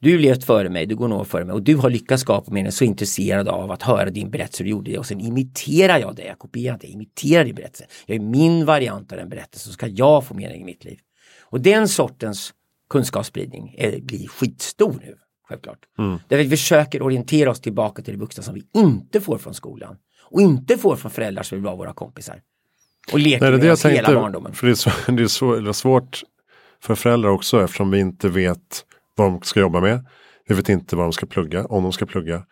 du har levt före mig, du går några före mig och du har lyckats skapa mig så intresserad av att höra din berättelse du gjorde det och sen imiterar jag det, jag kopierar det, jag imiterar din berättelse. Jag är min variant av den berättelsen så ska jag få mening i mitt liv. Och den sortens kunskapsspridning är, blir skitstor nu, självklart. Mm. Där vi försöker orientera oss tillbaka till det vuxna som vi inte får från skolan och inte får från föräldrar som vill vara våra kompisar. Och leker Nej, det med oss hela barndomen. För det är, så, det är så, svårt för föräldrar också eftersom vi inte vet vad de ska jobba med. Vi vet inte vad de ska plugga, om de ska plugga.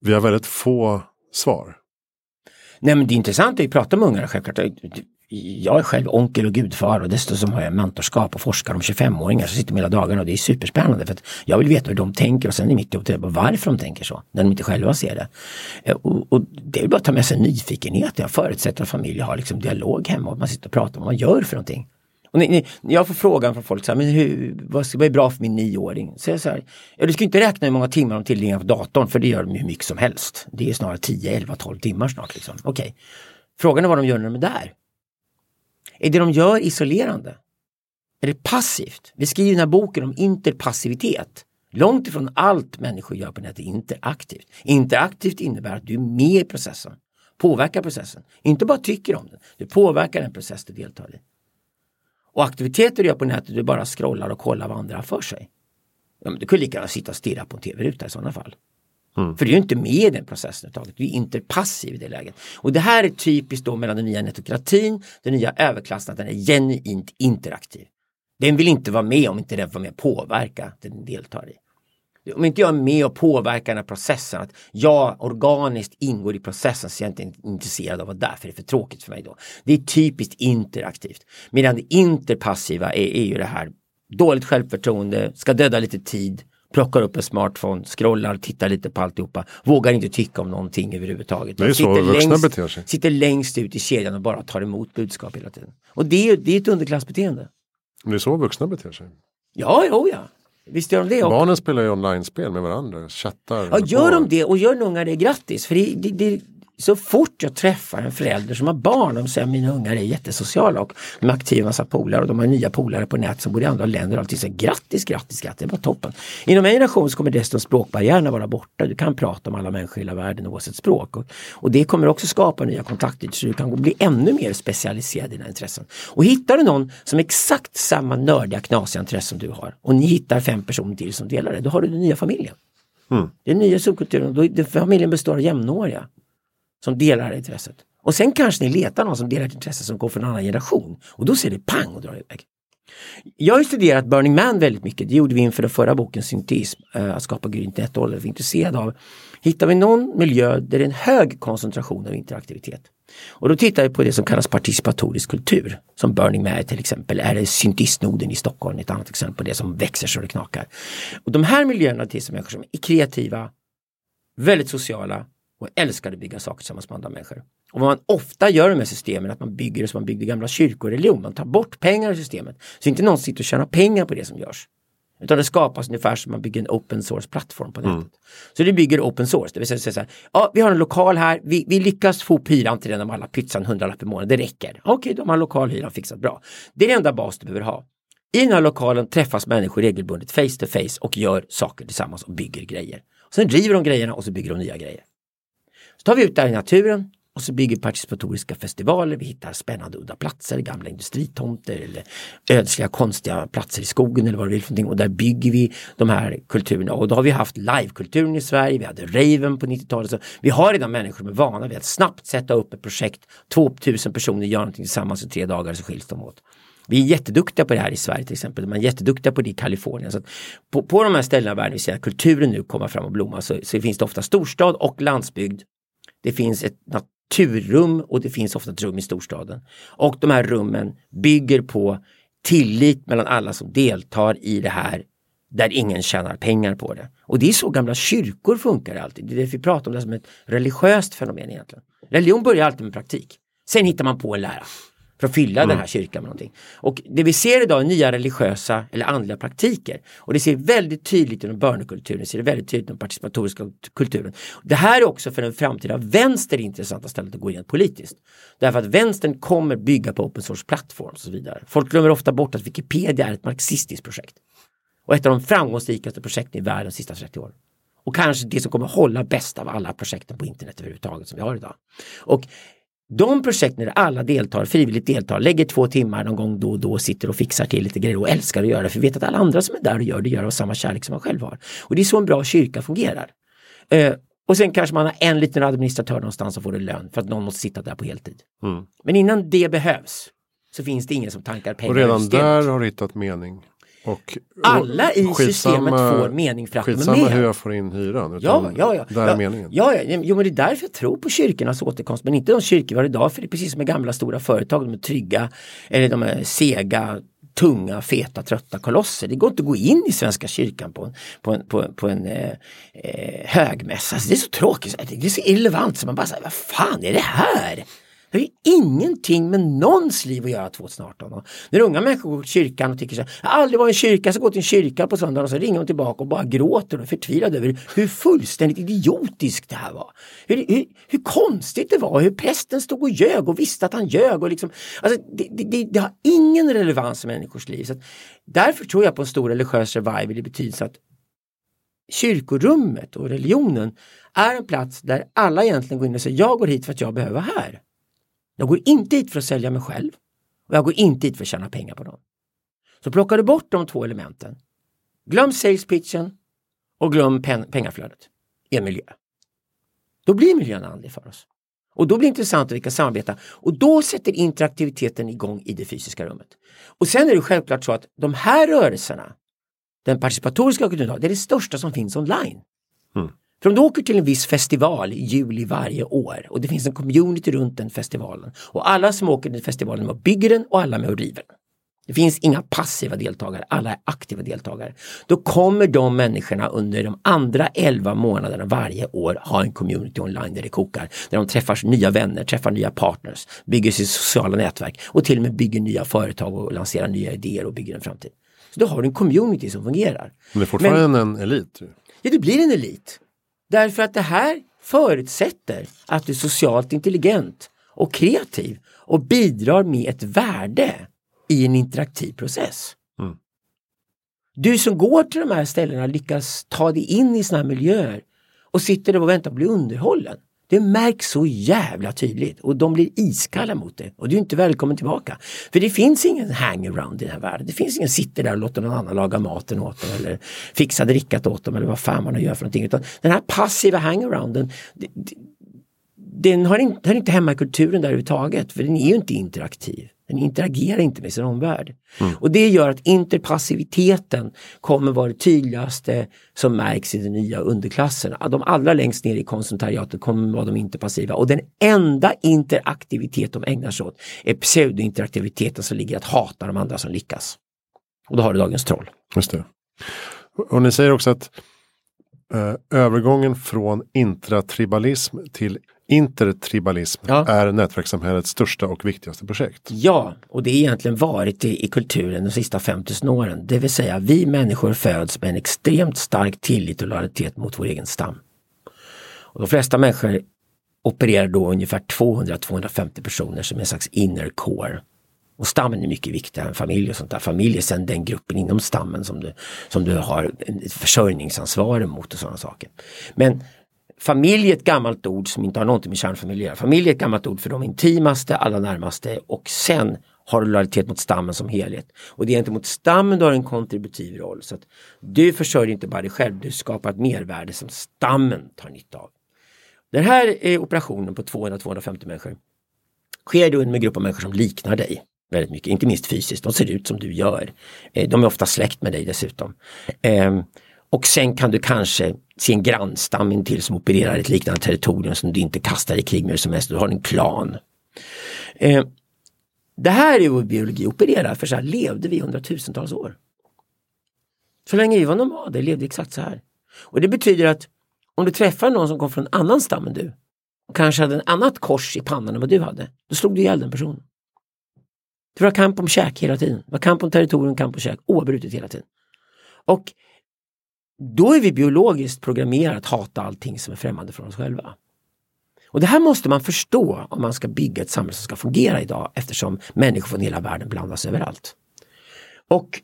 Vi har väldigt få svar. Nej men det är intressant att prata med ungarna självklart. Jag är själv onkel och gudfar och dessutom har jag mentorskap och forskar om 25-åringar som sitter med hela dagarna och det är superspännande för att jag vill veta hur de tänker och sen är mitt jobb att varför de tänker så när de inte själva ser det. Eh, och, och det är bara att ta med sig nyfikenhet. Jag förutsätter att familjer har liksom dialog hemma och man sitter och pratar om vad man gör för någonting. Och ni, ni, jag får frågan från folk, så här, men hur, vad, vad är bra för min nioåring? Så jag så här, ja, du ska inte räkna hur många timmar de tillbringar på datorn för det gör de hur mycket som helst. Det är snarare 10, 11, 12 timmar snart. Liksom. Okay. Frågan är vad de gör när de är där. Är det de gör isolerande? Är det passivt? Vi skriver den här boken om interpassivitet. Långt ifrån allt människor gör på nätet är interaktivt. Interaktivt innebär att du är med i processen, påverkar processen. Inte bara tycker om den, du påverkar den process du deltar i. Och aktiviteter du gör på nätet, du bara scrollar och kollar vad andra har för sig. Ja, men du kan lika gärna sitta och stirra på en tv-ruta i sådana fall. Mm. För du är inte med i den processen överhuvudtaget. Du är inte passiv i det läget. Och det här är typiskt då mellan den nya netokratin, den nya överklassen, att den är genuint interaktiv. Den vill inte vara med om inte den får med påverka det den deltar i om inte jag är med och påverkar den här processen, att jag organiskt ingår i processen så jag är inte intresserad av att vara där, för det är för tråkigt för mig då. Det är typiskt interaktivt. Medan det interpassiva är, är ju det här dåligt självförtroende, ska döda lite tid, plockar upp en smartphone, scrollar, tittar lite på alltihopa, vågar inte tycka om någonting överhuvudtaget. Det är så sitter vuxna längst, beter sig. Sitter längst ut i kedjan och bara tar emot budskap hela tiden. Och det är, det är ett underklassbeteende. Det är så vuxna beter sig. Ja, jo ja. Visst gör de det? Barnen spelar ju online-spel med varandra, chattar. Ja, gör de det och gör ungar det grattis. För det, det, det, så fort jag träffar en förälder som har barn, de säger att mina ungar är jättesociala och de är aktiva massa polare och de har nya polare på nät som bor i andra länder och alltid säger grattis, grattis, grattis, det var toppen. Inom en generation så kommer dessutom språkbarriärerna vara borta. Du kan prata om alla människor i hela världen oavsett språk. Och, och det kommer också skapa nya kontakter så du kan bli ännu mer specialiserad i dina intressen. Och hittar du någon som exakt samma nördiga knasiga intressen som du har och ni hittar fem personer till som delar det, då har du den nya familjen. Mm. Den nya subkulturen, då, familjen består av jämnåriga som delar intresset. Och sen kanske ni letar någon som delar ett intresse som går från en annan generation och då ser det pang och drar iväg. Jag har studerat Burning Man väldigt mycket. Det gjorde vi inför den förra boken Syntism, äh, eh, att skapa grynt nätålder. Vi är intresserade av, hittar vi någon miljö där det är en hög koncentration av interaktivitet? Och då tittar vi på det som kallas participatorisk kultur. Som Burning Man till exempel, är det syntistnoden i Stockholm, ett annat exempel på det som växer så det knakar. Och de här miljöerna till människor som är kreativa, väldigt sociala, och älskade att bygga saker tillsammans med andra människor. Och vad man ofta gör med systemen är att man bygger det som man byggde gamla kyrkor och religion. Man tar bort pengar i systemet. Så inte någon sitter och tjänar pengar på det som görs. Utan det skapas ungefär som man bygger en open source plattform på nätet. Mm. Så det bygger open source, det vill säga så här, ja vi har en lokal här, vi, vi lyckas få upp hyran till den om alla pytsar en hundralapp i månaden, det räcker. Okej, okay, de har lokalhyran fixat bra. Det är den enda bas du behöver ha. I den här lokalen träffas människor regelbundet face to face och gör saker tillsammans och bygger grejer. Och sen driver de grejerna och så bygger de nya grejer. Så tar vi ut det här i naturen och så bygger participatoriska festivaler. Vi hittar spännande udda platser, gamla industritomter eller ödsliga konstiga platser i skogen eller vad det vill för någonting. Och där bygger vi de här kulturerna. Och då har vi haft livekulturen i Sverige, vi hade Raven på 90-talet. Så vi har redan människor med vana vid att snabbt sätta upp ett projekt. 2000 personer gör någonting tillsammans i tre dagar så skiljs de åt. Vi är jätteduktiga på det här i Sverige till exempel. Man är jätteduktiga på det i Kalifornien. Så på, på de här ställena i världen, vi ser att kulturen nu kommer fram och blomma, så, så finns det ofta storstad och landsbygd. Det finns ett naturrum och det finns ofta ett rum i storstaden. Och de här rummen bygger på tillit mellan alla som deltar i det här där ingen tjänar pengar på det. Och det är så gamla kyrkor funkar alltid. Det är därför vi pratar om det som ett religiöst fenomen egentligen. Religion börjar alltid med praktik. Sen hittar man på en lära för att fylla mm. den här kyrkan med någonting. Och det vi ser idag är nya religiösa eller andliga praktiker. Och det ser väldigt tydligt inom börnekulturen, det ser väldigt tydligt inom participatoriska kulturen. Det här är också för den framtida vänster intressanta stället att gå in politiskt. Därför att vänstern kommer bygga på open source plattform och så vidare. Folk glömmer ofta bort att Wikipedia är ett marxistiskt projekt. Och ett av de framgångsrikaste projekten i världen de sista 30 åren. Och kanske det som kommer hålla bäst av alla projekten på internet överhuvudtaget som vi har idag. Och de projekten där alla deltar, frivilligt deltar, lägger två timmar någon gång då och då, sitter och fixar till lite grejer och älskar att göra det för vet att alla andra som är där och gör det gör av samma kärlek som man själv har. Och det är så en bra kyrka fungerar. Uh, och sen kanske man har en liten administratör någonstans och får en lön för att någon måste sitta där på heltid. Mm. Men innan det behövs så finns det ingen som tankar pengar. Och redan där har du hittat mening. Och, Alla i systemet får mening för att de är med. Skitsamma hur jag får in hyran. Ja, ja, ja. Där ja, meningen. Ja, ja, jo, men det är därför jag tror på kyrkornas återkomst. Men inte de kyrkor vi har idag. För det är precis som med gamla stora företag. De är trygga. Eller de är sega tunga, feta, trötta kolosser. Det går inte att gå in i Svenska kyrkan på, på en, på, på en eh, eh, högmässa. Alltså, det är så tråkigt, det är så irrelevant så man bara säger, vad fan är det här? Det har ju ingenting med någons liv att göra 2018. Och när unga människor går till kyrkan och tycker så här, jag har aldrig varit i en kyrka, så går till en kyrka på söndagen och så ringer de tillbaka och bara gråter och är förtvivlade över hur fullständigt idiotiskt det här var. Hur, hur, hur, konstigt det var, hur prästen stod och ljög och visste att han ljög. Och liksom, alltså, det, det, det har ingen relevans i människors liv. Så att, därför tror jag på en stor religiös revival i betydelse att kyrkorummet och religionen är en plats där alla egentligen går in och säger jag går hit för att jag behöver vara här. Jag går inte hit för att sälja mig själv och jag går inte hit för att tjäna pengar på någon. Så plockar du bort de två elementen. Glöm sales pitchen och glöm pen pengaflödet i en miljö. Då blir miljön andlig för oss. Och då blir det intressant att vi kan samarbeta och då sätter interaktiviteten igång i det fysiska rummet. Och sen är det självklart så att de här rörelserna, den participatoriska kulturen, det är det största som finns online. Mm. För om du åker till en viss festival i juli varje år och det finns en community runt den festivalen och alla som åker till festivalen med och bygger den och alla med och river den. Det finns inga passiva deltagare, alla är aktiva deltagare. Då kommer de människorna under de andra 11 månaderna varje år ha en community online där det kokar. Där de träffar nya vänner, träffar nya partners, bygger sitt sociala nätverk och till och med bygger nya företag och lanserar nya idéer och bygger en framtid. Så då har du en community som fungerar. Men det är fortfarande Men, en elit? Ja, det blir en elit. Därför att det här förutsätter att du är socialt intelligent och kreativ och bidrar med ett värde i en interaktiv process. Mm. Du som går till de här ställena lyckas ta dig in i sådana här miljöer och sitter där och väntar på att bli underhållen. Det märks så jävla tydligt och de blir iskalla mot det och du är inte välkommen tillbaka. För det finns ingen hangaround i den här världen. Det finns ingen sitter där och låter någon annan laga maten åt dem eller fixa drickat åt dem eller vad fan man nu gör för någonting. Utan den här passiva hangarounden den har inte, hör inte hemma i kulturen där överhuvudtaget för den är ju inte interaktiv. Den interagerar inte med sin omvärld. Mm. Och det gör att interpassiviteten kommer vara det tydligaste som märks i den nya underklassen. De allra längst ner i konsultariatet kommer vara de interpassiva och den enda interaktivitet de ägnar sig åt är pseudointeraktiviteten som ligger att hata de andra som lyckas. Och då har du dagens troll. Just det. Och ni säger också att eh, övergången från intratribalism till intertribalism Ja. är nätverkssamhällets största och viktigaste projekt. Ja, och det har egentligen varit det i kulturen de sista 5000 åren. Det vill säga vi människor föds med en extremt stark tillit och lojalitet mot vår egen stam. Och de flesta människor opererar då ungefär 200-250 personer som en slags inner core. Och stammen är mycket viktigare än familj och sånt där. Familj är sen den gruppen inom stammen som du, som du har försörjningsansvar emot och sådana saker. Men familj är ett gammalt ord som inte har någonting med kärnfamilj att göra. Familj är ett gammalt ord för de intimaste, allra närmaste och sen har du lojalitet mot stammen som helhet. Och det är inte mot stammen du har en kontributiv roll. Så att du försörjer inte bara dig själv, du skapar ett mervärde som stammen tar nytta av. Den här eh, operationen på 200-250 människor sker då med en grupp av människor som liknar dig väldigt mycket, inte minst fysiskt. De ser ut som du gör. Eh, de är ofta släkt med dig dessutom. Ehm, och sen kan du kanske se en grannstam intill som opererar ett liknande territorium som du inte kastar i krig med som helst. Du har en klan. Eh, det här är vår biologi opererar, för så här levde vi i hundratusentals år. Så länge vi var nomader levde vi exakt så här. Och det betyder att om du träffar någon som kom från en annan stam än du och kanske hade en annat kors i pannan än vad du hade, då slog du ihjäl den personen. Det var kamp om käk hela tiden. Det var kamp om territorium, kamp om käk, oavbrutet hela tiden. Och då är vi biologiskt programmerade att hata allting som är främmande från oss själva. Och det här måste man förstå om man ska bygga ett samhälle som ska fungera idag eftersom människor från hela världen blandas överallt. Och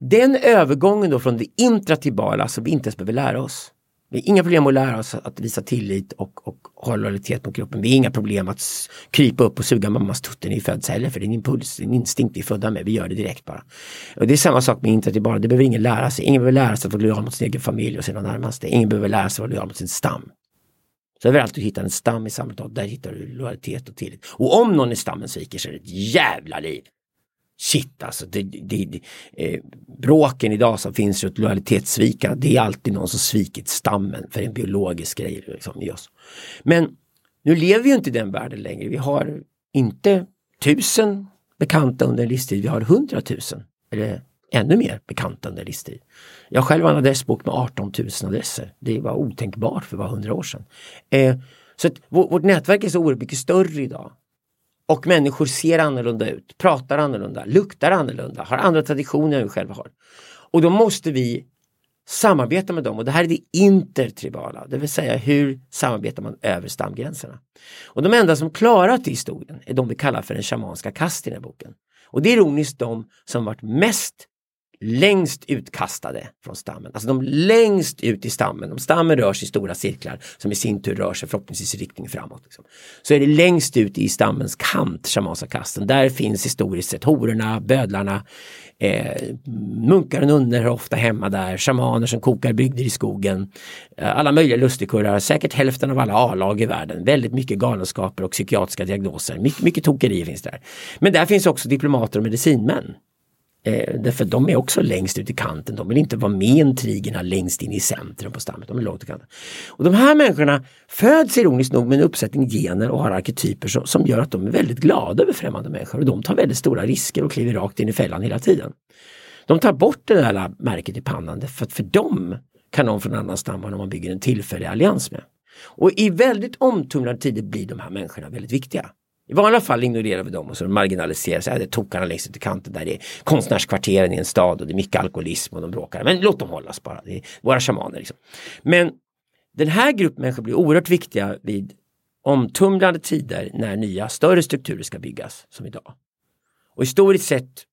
den övergången då från det intratibala som vi inte ens behöver lära oss. Vi har inga problem att lära oss att visa tillit och, och ha lojalitet mot gruppen. Vi har inga problem att krypa upp och suga mammas tutte när vi föds heller för det är en impuls, en instinkt vi är födda med. Vi gör det direkt bara. Och det är samma sak med intratibala, det behöver ingen lära sig. Ingen behöver lära sig att vara lojal mot sin egen familj och sina närmaste. Ingen behöver lära sig att vara lojal mot sin stam. Så överallt du hittar en stam i samhället, där hittar du lojalitet och tillit. Och om någon i stammen sviker så är det ett jävla liv. Shit alltså, det, det, det, eh, bråken idag som finns runt lojalitetssvika, det är alltid någon som svikit stammen för en biologisk grej liksom, i oss. Men nu lever vi ju inte i den världen längre. Vi har inte tusen bekanta under en livstid, vi har hundratusen. Eller ännu mer bekanta under en livstid. Jag själv har en adressbok med 18 000 adresser. Det var otänkbart för bara hundra år sedan. Eh, så att vårt nätverk är så oerhört mycket större idag. Och människor ser annorlunda ut, pratar annorlunda, luktar annorlunda, har andra traditioner än vi själva har. Och då måste vi samarbeta med dem och det här är det intertribala, det vill säga hur samarbetar man över stamgränserna. Och de enda som klarat det i historien är de vi kallar för den shamanska kast i den här boken. Och det är ironiskt de som varit mest längst utkastade från stammen. Alltså de längst ut i stammen. Om stammen rör sig i stora cirklar som i sin tur rör sig förhoppningsvis i riktning framåt. Liksom. Så är det längst ut i stammens kant, shamasakasten. Där finns historiskt sett hororna, bödlarna, eh, munkar och nunnor är ofta hemma där, shamaner som kokar bygder i skogen. Eh, alla möjliga lustigkurrar, säkert hälften av alla A-lag i världen. Väldigt mycket galenskaper och psykiatriska diagnoser. My mycket tokerier finns där. Men där finns också diplomater och medicinmän. Eh, därför de är också längst ut i kanten. De vill inte vara med intrigerna längst in i centrum på stammet. De är långt i kanten. Och de här människorna föds ironiskt nog med en uppsättning gener och har arketyper som, som gör att de är väldigt glada över främmande människor. Och de tar väldigt stora risker och kliver rakt in i fällan hela tiden. De tar bort det där märket i pannan för att för dem kan någon från en annan stam vara någon man bygger en tillfällig allians med. Och i väldigt omtumlade tider blir de här människorna väldigt viktiga. I vanliga fall ignorerar vi dem och så marginaliseras. Ja, det är tokarna längst ut i kanten där det är konstnärskvarteren i en stad och det är mycket alkoholism och de bråkar. Men låt dem hållas bara. Det är våra shamaner. Liksom. Men den här gruppen människor blir oerhört viktiga vid omtumlande tider när nya större strukturer ska byggas som idag. Och historiskt sett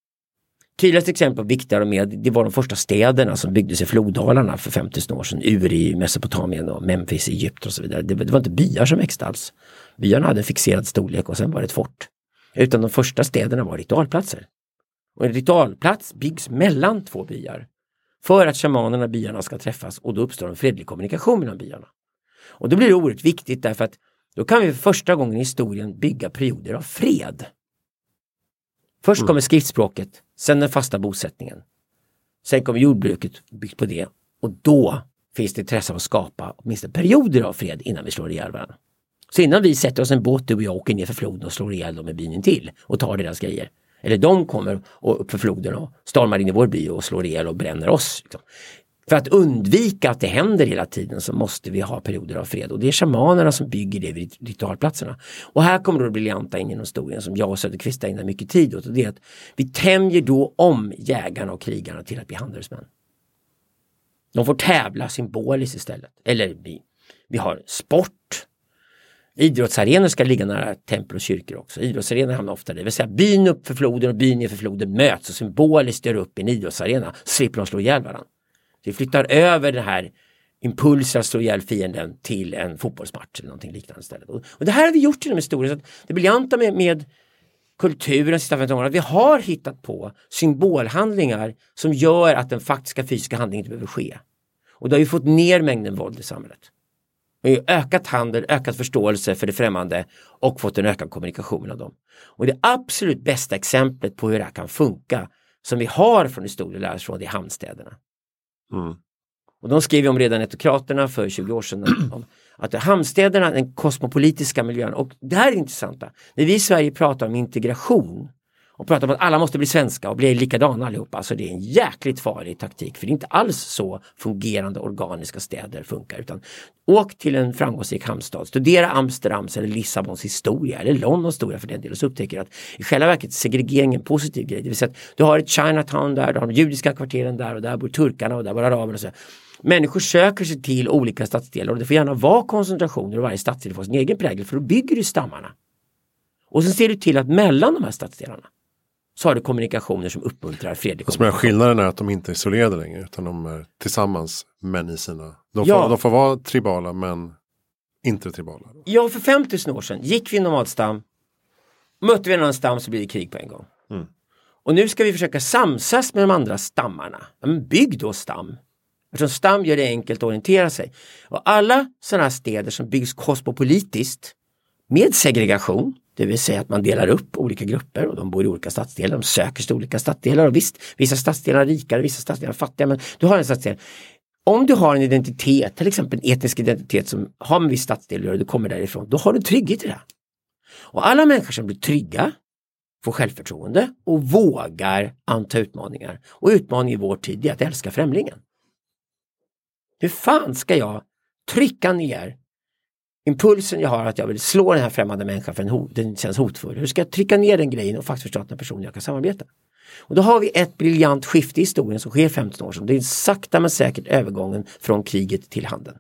Tydligaste exempel på viktigare och mer, det var de första städerna som byggdes i floddalarna för 5000 år sedan. Ur i Mesopotamien och Memphis i Egypten och så vidare. Det, det var inte byar som växte alls. Byarna hade en fixerad storlek och sen var det ett fort. Utan de första städerna var ritualplatser. Och en ritualplats byggs mellan två byar. För att shamanerna i byarna ska träffas och då uppstår en fredlig kommunikation mellan byarna. Och då blir det oerhört viktigt därför att då kan vi för första gången i historien bygga perioder av fred. Först kommer skriftspråket, sen den fasta bosättningen. Sen kommer jordbruket byggt på det och då finns det intresse av att skapa åtminstone perioder av fred innan vi slår ihjäl varandra. Så innan vi sätter oss en båt du och jag åker ner för floden och slår ihjäl dem i byn till och tar deras grejer. Eller de kommer och upp för floden och stormar in i vår by och slår ihjäl och bränner oss. Liksom. För att undvika att det händer hela tiden så måste vi ha perioder av fred och det är shamanerna som bygger det vid ritualplatserna. Och här kommer då det briljanta in genom historien som jag och Söderqvist ägnar mycket tid åt och det är att vi tämjer då om jägarna och krigarna till att bli handelsmän. De får tävla symboliskt istället. Eller vi, vi har sport. Idrottsarenor ska ligga nära tempel och kyrkor också. Idrottsarenor hamnar ofta där. Det vill säga byn upp för floden och byn ner för floden möts och symboliskt gör upp i en idrottsarena. Så slipper de slå ihjäl varandra. Så vi flyttar över den här impulsen att slå ihjäl fienden till en fotbollsmatch eller någonting liknande istället. Och, det här har vi gjort genom historien. Så det briljanta med, med kulturen de sista 15 åren, att vi har hittat på symbolhandlingar som gör att den faktiska fysiska handlingen inte behöver ske. Och då har vi fått ner mängden våld i samhället. Vi har ökat handel, ökat förståelse för det främmande och fått en ökad kommunikation mellan dem. Och det absolut bästa exemplet på hur det här kan funka som vi har från historien från det är hamnstäderna. Mm. Och de skrev om redan etokraterna för 20 år sedan att hamnstäderna, den kosmopolitiska miljön och det här är intressanta. När vi i Sverige pratar om integration och pratar om att alla måste bli svenska och bli likadana allihopa. Alltså det är en jäkligt farlig taktik för det är inte alls så fungerande organiska städer funkar. Utan åk till en framgångsrik hamnstad, studera Amsterdams eller Lissabons historia eller Londons historia för den delen och så upptäcker du att i själva verket är segregering en positiv grej. Det vill säga att du har ett Chinatown där, du har de judiska kvarteren där och där bor turkarna och där bor araberna. Och så. Människor söker sig till olika stadsdelar och det får gärna vara koncentrationer och varje stadsdel får sin egen prägel för då bygger du stammarna. Och sen ser du till att mellan de här stadsdelarna så har du kommunikationer som uppmuntrar fredlig kommunikation. Skillnaden är att de inte är isolerade längre utan de är tillsammans men i sina... De får, ja. de får vara tribala men inte tribala. Ja, för 5000 år sedan gick vi nomadstam, mötte vi en annan stam så blir det krig på en gång. Mm. Och nu ska vi försöka samsas med de andra stammarna. Men bygg då stam. Eftersom stam gör det enkelt att orientera sig. Och alla sådana här städer som byggs kosmopolitiskt med segregation det vill säga att man delar upp olika grupper och de bor i olika stadsdelar, de söker sig till olika stadsdelar och visst, vissa stadsdelar är rikare, vissa stadsdelar är fattiga men du har en stadsdel. Om du har en identitet, till exempel en etnisk identitet som har med viss stadsdel att göra, du kommer därifrån, då har du trygghet i det. Och alla människor som blir trygga får självförtroende och vågar anta utmaningar. Och utmaningen i vår tid är att älska främlingen. Hur fan ska jag trycka ner impulsen jag har att jag vill slå den här främmande människan för den, den känns hotfull. Hur ska jag trycka ner den grejen och faktiskt förstå att den personen jag kan samarbeta? Och då har vi ett briljant skifte i historien som sker 15 år sedan. Det är sakta men säkert övergången från kriget till handeln.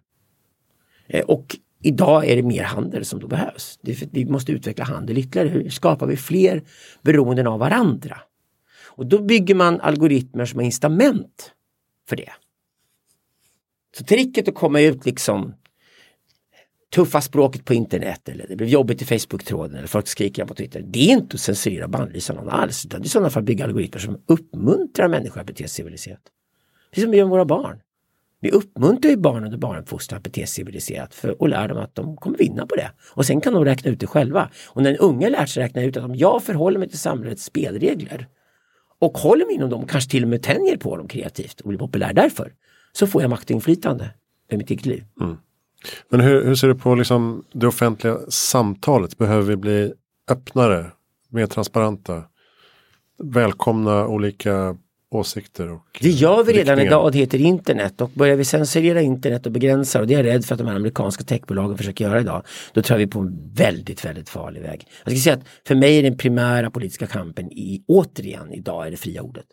Eh, och idag är det mer handel som då behövs. vi måste utveckla handel ytterligare. Hur skapar vi fler beroenden av varandra? Och då bygger man algoritmer som har incitament för det. Så tricket att komma ut liksom tuffa språket på internet eller det blev jobbigt i Facebook-tråden eller folk skriker på Twitter. Det är inte att censurera och bannlysa någon alls. Utan det är i sådana fall bygga algoritmer som uppmuntrar människor att bete sig civiliserat. Precis som vi gör med våra barn. Vi uppmuntrar ju barn under barnuppfostran att bete sig civiliserat för, och lär dem att de kommer vinna på det. Och sen kan de räkna ut det själva. Och när en unge lär sig räkna ut att om jag förhåller mig till samhällets spelregler och håller mig inom dem kanske till och med tänjer på dem kreativt och blir populär därför så får jag makt och inflytande över mitt eget liv. Mm. Men hur, hur ser du på liksom det offentliga samtalet? Behöver vi bli öppnare, mer transparenta? Välkomna olika åsikter och Det gör vi redan idag, det heter internet och börjar vi censurera internet och begränsa och det är jag rädd för att de här amerikanska techbolagen försöker göra idag. Då tror jag vi på en väldigt, väldigt farlig väg. Jag ska säga att för mig är den primära politiska kampen i, återigen idag är det fria ordet.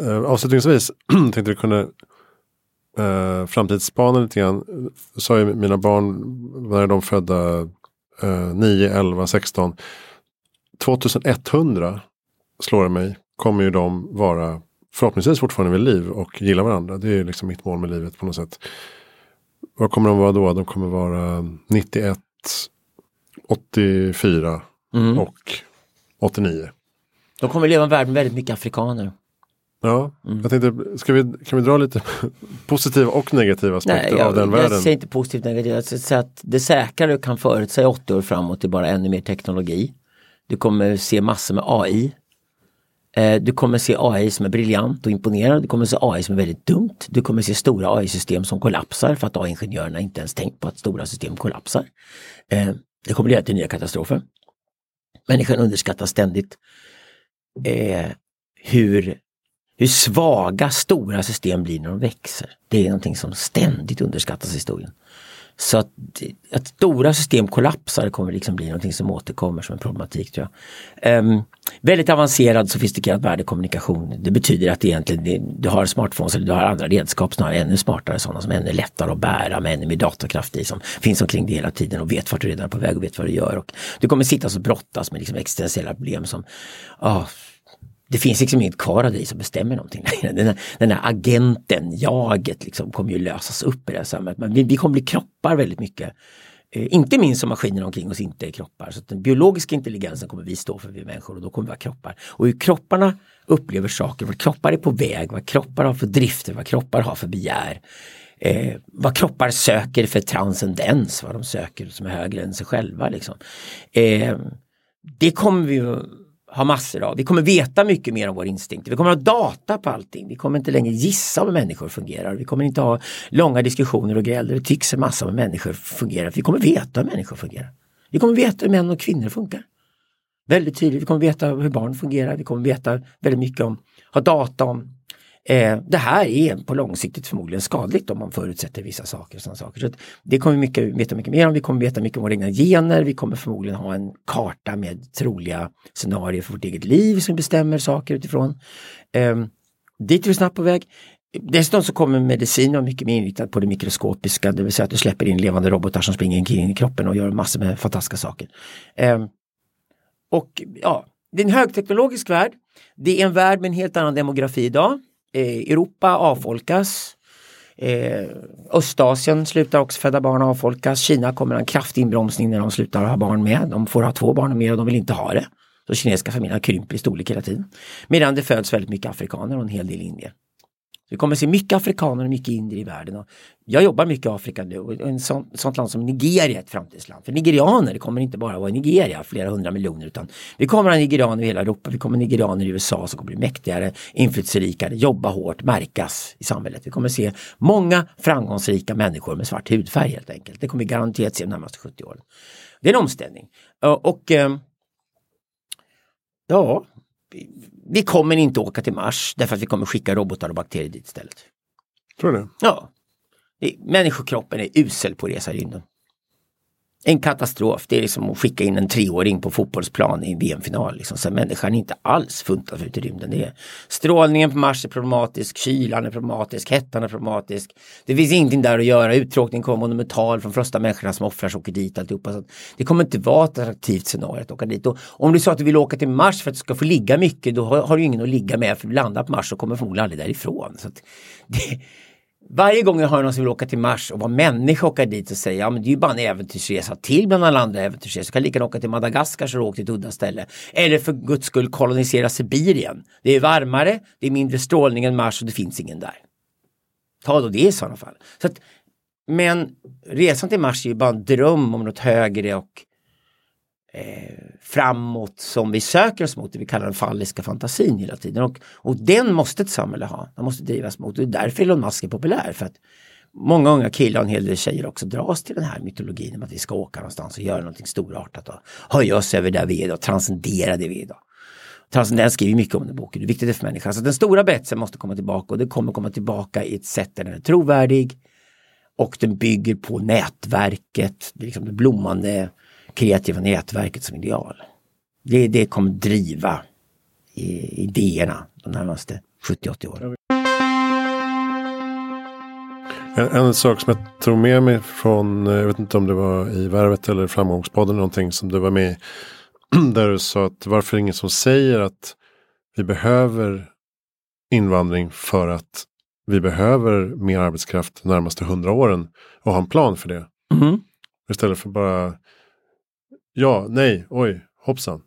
Uh, avslutningsvis tänkte du kunna eh, framtidsspana lite grann. Sa ju mina barn, när de födda eh, 9, 11, 16. 2100 slår det mig, kommer ju de vara förhoppningsvis fortfarande vid liv och gilla varandra. Det är liksom mitt mål med livet på något sätt. Vad kommer de vara då? De kommer vara 91, 84 mm. och 89. De kommer leva i en värld med väldigt mycket afrikaner. Ja, mm. jag tänkte, ska vi, kan vi dra lite positiva och negativa aspekter Nej, jag, av den jag världen? Jag säger inte positivt negativt, jag säger att det säkra du kan förutsäga 80 år framåt är bara ännu mer teknologi. Du kommer se massor med AI. Eh, du kommer se AI som är briljant och imponerande. Du kommer se AI som är väldigt dumt. Du kommer se stora AI-system som kollapsar för att AI-ingenjörerna inte ens tänkt på att stora system kollapsar. Eh, det kommer leda till nya katastrofer. Människan underskattar ständigt eh, hur hur svaga stora system blir när de växer. Det är någonting som ständigt underskattas i historien. Så att, att stora system kollapsar kommer liksom bli någonting som återkommer som en problematik. tror jag. Um, väldigt avancerad sofistikerad värdekommunikation. Det betyder att egentligen det, du har smartphones eller du har andra redskap, snarare ännu smartare sådana som är ännu lättare att bära med ännu mer datorkraft i som finns omkring dig hela tiden och vet vart du redan är på väg och vet vad du gör. Och du kommer sitta och brottas med liksom existentiella problem som oh, det finns liksom inget kvar av dig som bestämmer någonting Den här, den här agenten, jaget, liksom, kommer ju lösas upp i det här samhället. Men vi, vi kommer bli kroppar väldigt mycket. Eh, inte minst som maskinerna omkring oss inte är kroppar. Så den biologiska intelligensen kommer vi stå för, vi människor, och då kommer vi vara kroppar. Och hur kropparna upplever saker, vad kroppar är på väg, vad kroppar har för drifter, vad kroppar har för begär. Eh, vad kroppar söker för transcendens, vad de söker som är högre än sig själva. Liksom. Eh, det kommer vi ha massor av. Vi kommer veta mycket mer om vår instinkt. Vi kommer ha data på allting. Vi kommer inte längre gissa hur människor fungerar. Vi kommer inte ha långa diskussioner och gräl där det tycks en massa hur människor fungerar. Vi kommer veta hur människor fungerar. Vi kommer veta hur män och kvinnor funkar. Väldigt tydligt. Vi kommer veta hur barn fungerar. Vi kommer veta väldigt mycket om, ha data om Eh, det här är på långsiktigt förmodligen skadligt om man förutsätter vissa saker. Och saker. Så det kommer vi mycket, veta mycket mer om. Vi kommer veta mycket om våra egna gener. Vi kommer förmodligen ha en karta med troliga scenarier för vårt eget liv som bestämmer saker utifrån. Eh, dit är vi snabbt på väg. Dessutom så kommer medicin vara mycket mer inriktad på det mikroskopiska, det vill säga att du släpper in levande robotar som springer omkring i kroppen och gör massor med fantastiska saker. Eh, och ja, det är en högteknologisk värld. Det är en värld med en helt annan demografi idag. Eh, Europa avfolkas. Eh, Östasien slutar också föda barn och avfolkas. Kina kommer en kraftig inbromsning när de slutar ha barn med. De får ha två barn mer och de vill inte ha det. Så kinesiska familjerna krymper i storlek hela tiden. Medan det föds väldigt mycket afrikaner och en hel del indier. Vi kommer se mycket afrikaner och mycket indier i världen. Och jag jobbar mycket i Afrika nu och ett sånt, sånt land som Nigeria är ett framtidsland. För nigerianer kommer inte bara vara i Nigeria, flera hundra miljoner, utan vi kommer ha nigerianer i hela Europa, vi kommer ha nigerianer i USA som kommer bli mäktigare, inflytelserikare, jobba hårt, märkas i samhället. Vi kommer se många framgångsrika människor med svart hudfärg helt enkelt. Det kommer vi garanterat se de närmaste 70 åren. Det är en omställning. Och och ehm, ja, vi kommer inte åka till Mars därför att vi kommer skicka robotar och bakterier dit istället. Tror du? Ja. Människokroppen är usel på att resa i rymden en katastrof. Det är liksom att skicka in en treåring på fotbollsplan i en VM-final. Liksom. Så människan är inte alls funtad för ut i rymden. Det är, strålningen på Mars är problematisk, kylan är problematisk, hettan är problematisk. Det finns ingenting där att göra. Uttråkningen kommer monumental från första människorna som offrar sig åker dit. Alltihopa. Så det kommer inte vara ett attraktivt scenario att åka dit. Och om du sa att du vill åka till Mars för att du ska få ligga mycket, då har, har du ingen att ligga med. För du landar på Mars och kommer förmodligen aldrig därifrån. Så det, varje gång jag hör någon som vill åka till Mars och vara människa och åka dit och säga ja men det är ju bara en äventyrsresa till bland alla andra äventyrsresor. Du kan lika gärna åka till Madagaskar så du åker till ett udda ställe. Eller för guds skull kolonisera Sibirien. Det är varmare, det är mindre strålning än Mars och det finns ingen där. Ta då det i sådana fall. Så att, men resan till Mars är ju bara en dröm om något högre och eh, framåt som vi söker oss mot, det vi kallar den falliska fantasin hela tiden. Och, och den måste ett samhälle ha, den måste drivas mot. Och det är därför Elon Musk är populär. För att många unga killar och en hel del tjejer också dras till den här mytologin om att vi ska åka någonstans och göra någonting storartat och höja oss över där vi är idag, transcendera det vi är idag. Transcendens skriver mycket om den boken, det är viktigt för människan. Så den stora berättelsen måste komma tillbaka och det kommer komma tillbaka i ett sätt där den är trovärdig och den bygger på nätverket, det, liksom det blommande kreativa nätverket som ideal. Det, det kommer driva idéerna de närmaste 70-80 åren. En, en, sak som jag tog med mig från, jag vet inte om det var i Värvet eller Framgångspodden någonting som du var med i. Där du sa att varför är ingen som säger att vi behöver invandring för att vi behöver mer arbetskraft de närmaste hundra åren och ha en plan för det. Mm. Istället för bara Ja, nej, oj, hoppsan.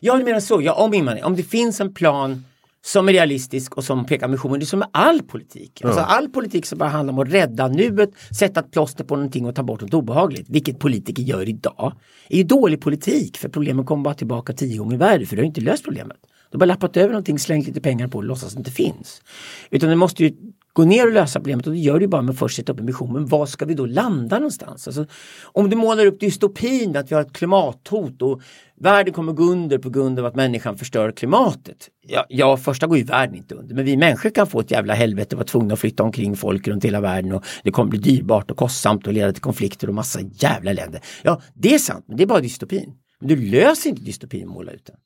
Ja, du menar så. Ja, om invandring. Om det finns en plan som är realistisk och som pekar missionen. Det är som med all politik. Alltså all politik som bara handlar om att rädda nuet, sätta ett plåster på någonting och ta bort något obehagligt. Vilket politiker gör idag. är ju dålig politik för problemen kommer bara tillbaka tio gånger värre för du har inte löst problemet. Du har bara lappat över någonting, slängt lite pengar på och låtsas att det inte finns. Utan det måste ju gå ner och lösa problemet och det gör du bara med att först sätta upp en vision. Men var ska vi då landa någonstans? Alltså, om du målar upp dystopin att vi har ett klimathot och världen kommer gå under på grund av att människan förstör klimatet. Ja, ja, första går ju världen inte under men vi människor kan få ett jävla helvete och vara tvungna att flytta omkring folk runt hela världen och det kommer bli dyrbart och kostsamt och leda till konflikter och massa jävla länder. Ja, det är sant, men det är bara dystopin. Men du löser inte dystopin att måla ut den.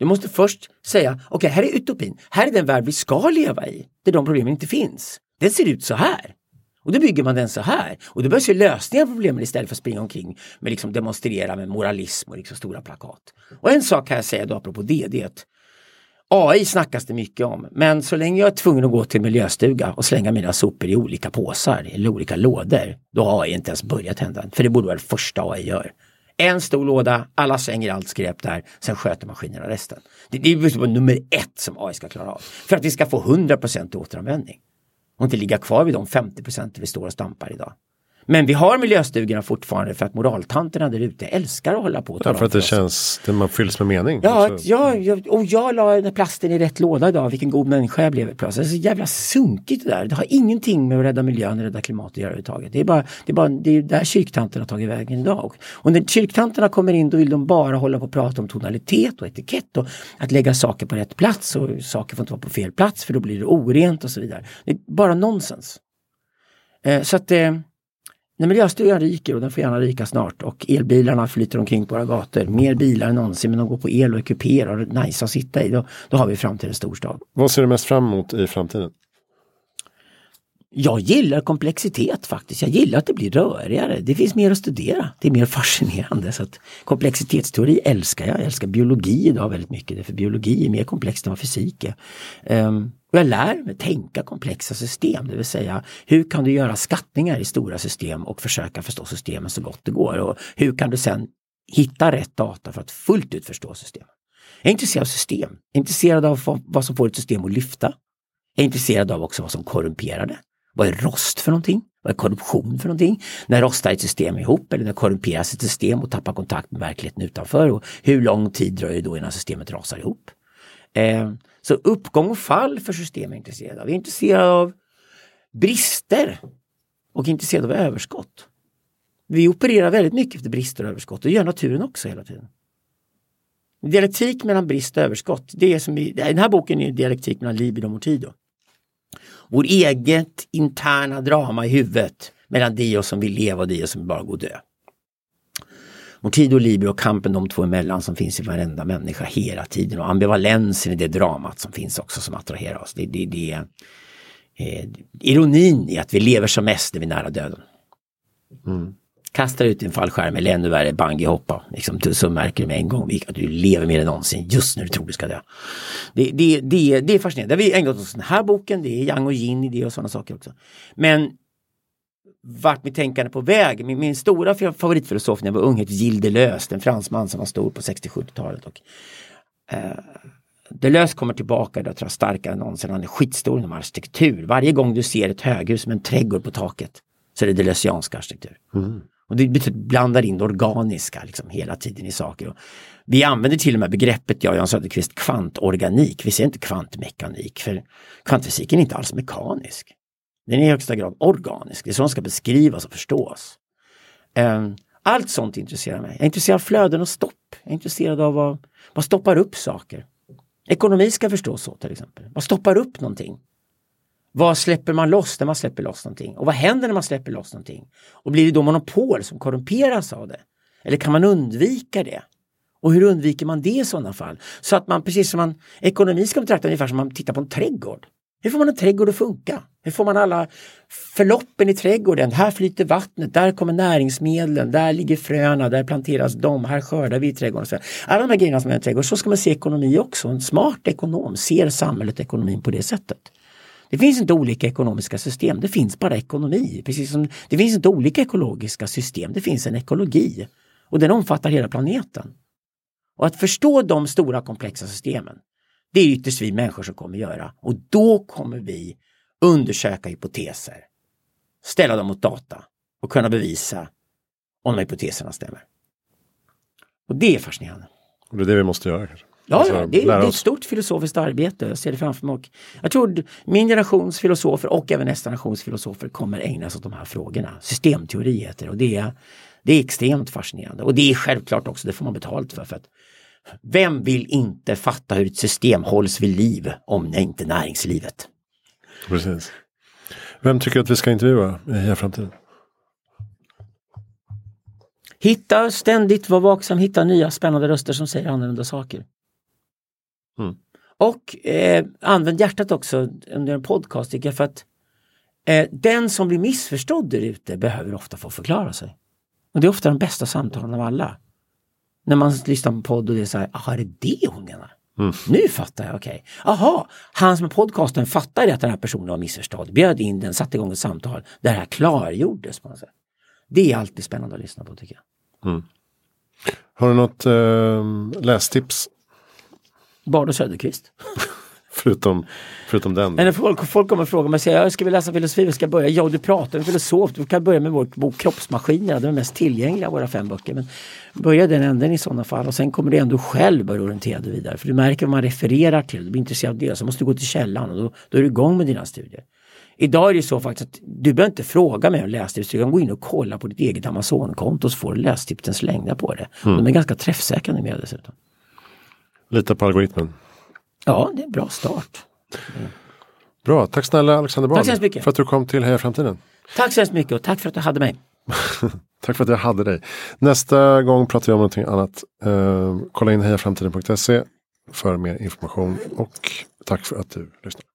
Du måste först säga, okej, okay, här är utopin. Här är den värld vi ska leva i, där de problemen inte finns. Den ser ut så här. Och då bygger man den så här. Och då behövs ju lösningar på problemen istället för att springa omkring med liksom demonstrera med moralism och liksom stora plakat. Och en sak kan jag säga då apropå det, det är att AI snackas det mycket om, men så länge jag är tvungen att gå till miljöstuga och slänga mina sopor i olika påsar eller olika lådor, då har AI inte ens börjat hända. För det borde vara det första AI gör. En stor låda, alla sänger allt skräp där, sen sköter maskinerna resten. Det, det är nummer ett som AI ska klara av. För att vi ska få 100% återanvändning. Och inte ligga kvar vid de 50% vi står och stampar idag. Men vi har miljöstugorna fortfarande för att moraltanterna där ute älskar att hålla på. Och ja, för att det känns, det man fylls med mening. Ja, alltså. ja, ja, och jag la plasten i rätt låda idag, vilken god människa jag blev plötsligt. Det är så jävla sunkigt det där. Det har ingenting med att rädda miljön och rädda klimatet att göra överhuvudtaget. Det är bara, det är bara det är där kyrktanterna har tagit vägen idag. Och när kyrktanterna kommer in då vill de bara hålla på och prata om tonalitet och etikett och att lägga saker på rätt plats och saker får inte vara på fel plats för då blir det orent och så vidare. Det är bara nonsens. Eh, så att eh, när miljöstugan ryker och den får gärna ryka snart och elbilarna flyter omkring på våra gator, mer bilar än någonsin men de går på el och är kupéer och är nice att sitta i, då, då har vi framtidens storstad. Vad ser du mest fram emot i framtiden? Jag gillar komplexitet faktiskt. Jag gillar att det blir rörigare. Det finns mer att studera. Det är mer fascinerande. Så att komplexitetsteori älskar jag. Jag älskar biologi idag väldigt mycket. För biologi är mer komplext än vad fysik är. Um, och jag lär mig tänka komplexa system, det vill säga hur kan du göra skattningar i stora system och försöka förstå systemen så gott det går och hur kan du sen hitta rätt data för att fullt ut förstå systemen. Jag är intresserad av system, jag är intresserad av vad som får ett system att lyfta. Jag är intresserad av också vad som korrumperar det. Vad är rost för någonting? Vad är korruption för någonting? När rostar ett system ihop eller när korrumperas ett system och tappar kontakt med verkligheten utanför? Och hur lång tid dröjer det då innan systemet rasar ihop? Eh, så uppgång och fall för system är intresserade av. Vi är intresserade av brister och intresserade av överskott. Vi opererar väldigt mycket efter brister och överskott och det gör naturen också hela tiden. Dialektik mellan brist och överskott, det är som i, den här boken är dialektik mellan libido och mortido. Vår eget interna drama i huvudet mellan de som vill leva och de som bara går dö. Mortido och Liber och kampen de två emellan som finns i varenda människa hela tiden och ambivalensen i det dramat som finns också som attraherar oss. Det, det, det är eh, ironin i att vi lever som mest när vi är nära döden. Mm. Kastar ut din fallskärm eller ännu värre bungyhoppa. Liksom, så märker du med en gång att du lever mer än någonsin just när du tror du ska dö. Det, det, det, det är fascinerande. Det har vi ägnat oss den här boken, det är Yang och Yin i det och sådana saker också. Men vart mitt tänkande på väg. Min, min stora favoritfilosof när jag var ung hette Gilles Deleuze, en fransman som var stor på 60-70-talet. Och, eh, Deleuze kommer tillbaka, jag tror jag starkare än någonsin. Han är skitstor inom arkitektur. Varje gång du ser ett höghus med en trädgård på taket så är det deleuziansk arkitektur. Mm. Och det betyder blandar in det organiska liksom, hela tiden i saker. Och vi använder till och med begreppet, jag och Jan Söderqvist, kvantorganik. Vi säger inte kvantmekanik för kvantfysiken är inte alls mekanisk. Den är i högsta grad organisk, det är så den ska beskrivas och förstås. Ehm, allt sånt intresserar mig. Jag är intresserad av flöden och stopp. Jag är intresserad av vad, vad stoppar upp saker. Ekonomi ska förstås så till exempel. Vad stoppar upp någonting? Vad släpper man loss när man släpper loss någonting? Och vad händer när man släpper loss någonting? Och blir det då monopol som korrumperas av det? Eller kan man undvika det? Och hur undviker man det i sådana fall? Så att man precis som man, ekonomi ska betrakta ungefär som man tittar på en trädgård. Hur får man en trädgård att funka? Hur får man alla förloppen i trädgården? Här flyter vattnet, där kommer näringsmedlen, där ligger fröna, där planteras de, här skördar vi i trädgården. Alla de här grejerna som är en trädgård, så ska man se ekonomi också. En smart ekonom ser samhället och ekonomin på det sättet. Det finns inte olika ekonomiska system, det finns bara ekonomi. Precis som det finns inte olika ekologiska system, det finns en ekologi. Och den omfattar hela planeten. Och att förstå de stora komplexa systemen, det är ytterst vi människor som kommer göra och då kommer vi undersöka hypoteser, ställa dem mot data och kunna bevisa om hypoteserna stämmer. Och det är fascinerande. Och det är det vi måste göra kanske? Ja, Alltså, ja det, är, det är ett stort filosofiskt arbete. Jag ser det framför mig. Jag tror min generations filosofer och även nästa generations filosofer kommer ägna sig åt de här frågorna. Systemteori heter det och det är, det är extremt fascinerande. Och det är självklart också, det får man betalt för. för att vem vill inte fatta hur ett system hålls vid liv om det inte näringslivet? Precis. Vem tycker att vi ska intervjua i Framtiden? Hitta ständigt, var vaksam, hitta nya spännande röster som säger annorlunda saker. Mm. Och eh, använd hjärtat också under en podcast tycker jag för att eh, den som blir missförstådd där ute behöver ofta få förklara sig. Och det är ofta de bästa samtalen av alla. När man lyssnar på podd och det är så här, jaha är det det hon menar? Mm. Nu fattar jag, okej. Jaha, han som är podcasten fattade att den här personen var missförstådd, bjöd in den, satte igång ett samtal där det här klargjordes på något sätt. Det är alltid spännande att lyssna på tycker jag. Har du något eh, lästips? Bard och Söderqvist. Förutom, förutom den. Eller folk, folk kommer och frågar mig, säger, jag ska vi läsa filosofi, vi ska börja. Ja, du pratar med filosof, du kan börja med vår bok Kroppsmaskiner, den mest tillgängliga av våra fem böcker. Men börja den änden i sådana fall och sen kommer du ändå själv börja orientera dig vidare. För du märker vad man refererar till, du blir intresserad av det, så måste du gå till källan och då, då är du igång med dina studier. Idag är det så faktiskt att du behöver inte fråga mig om lästips, du kan gå in och kolla på ditt eget Amazon-konto så får du lästipsen slängda på det. De är ganska träffsäkra numera dessutom. Lita på algoritmen. Ja, det är en bra start. Bra, tack snälla Alexander Bard. För att du kom till Heja Framtiden. Tack så hemskt mycket och tack för att du hade mig. Tack för att jag hade dig. Nästa gång pratar vi om någonting annat. Eh, kolla in hejaframtiden.se för mer information och tack för att du lyssnar.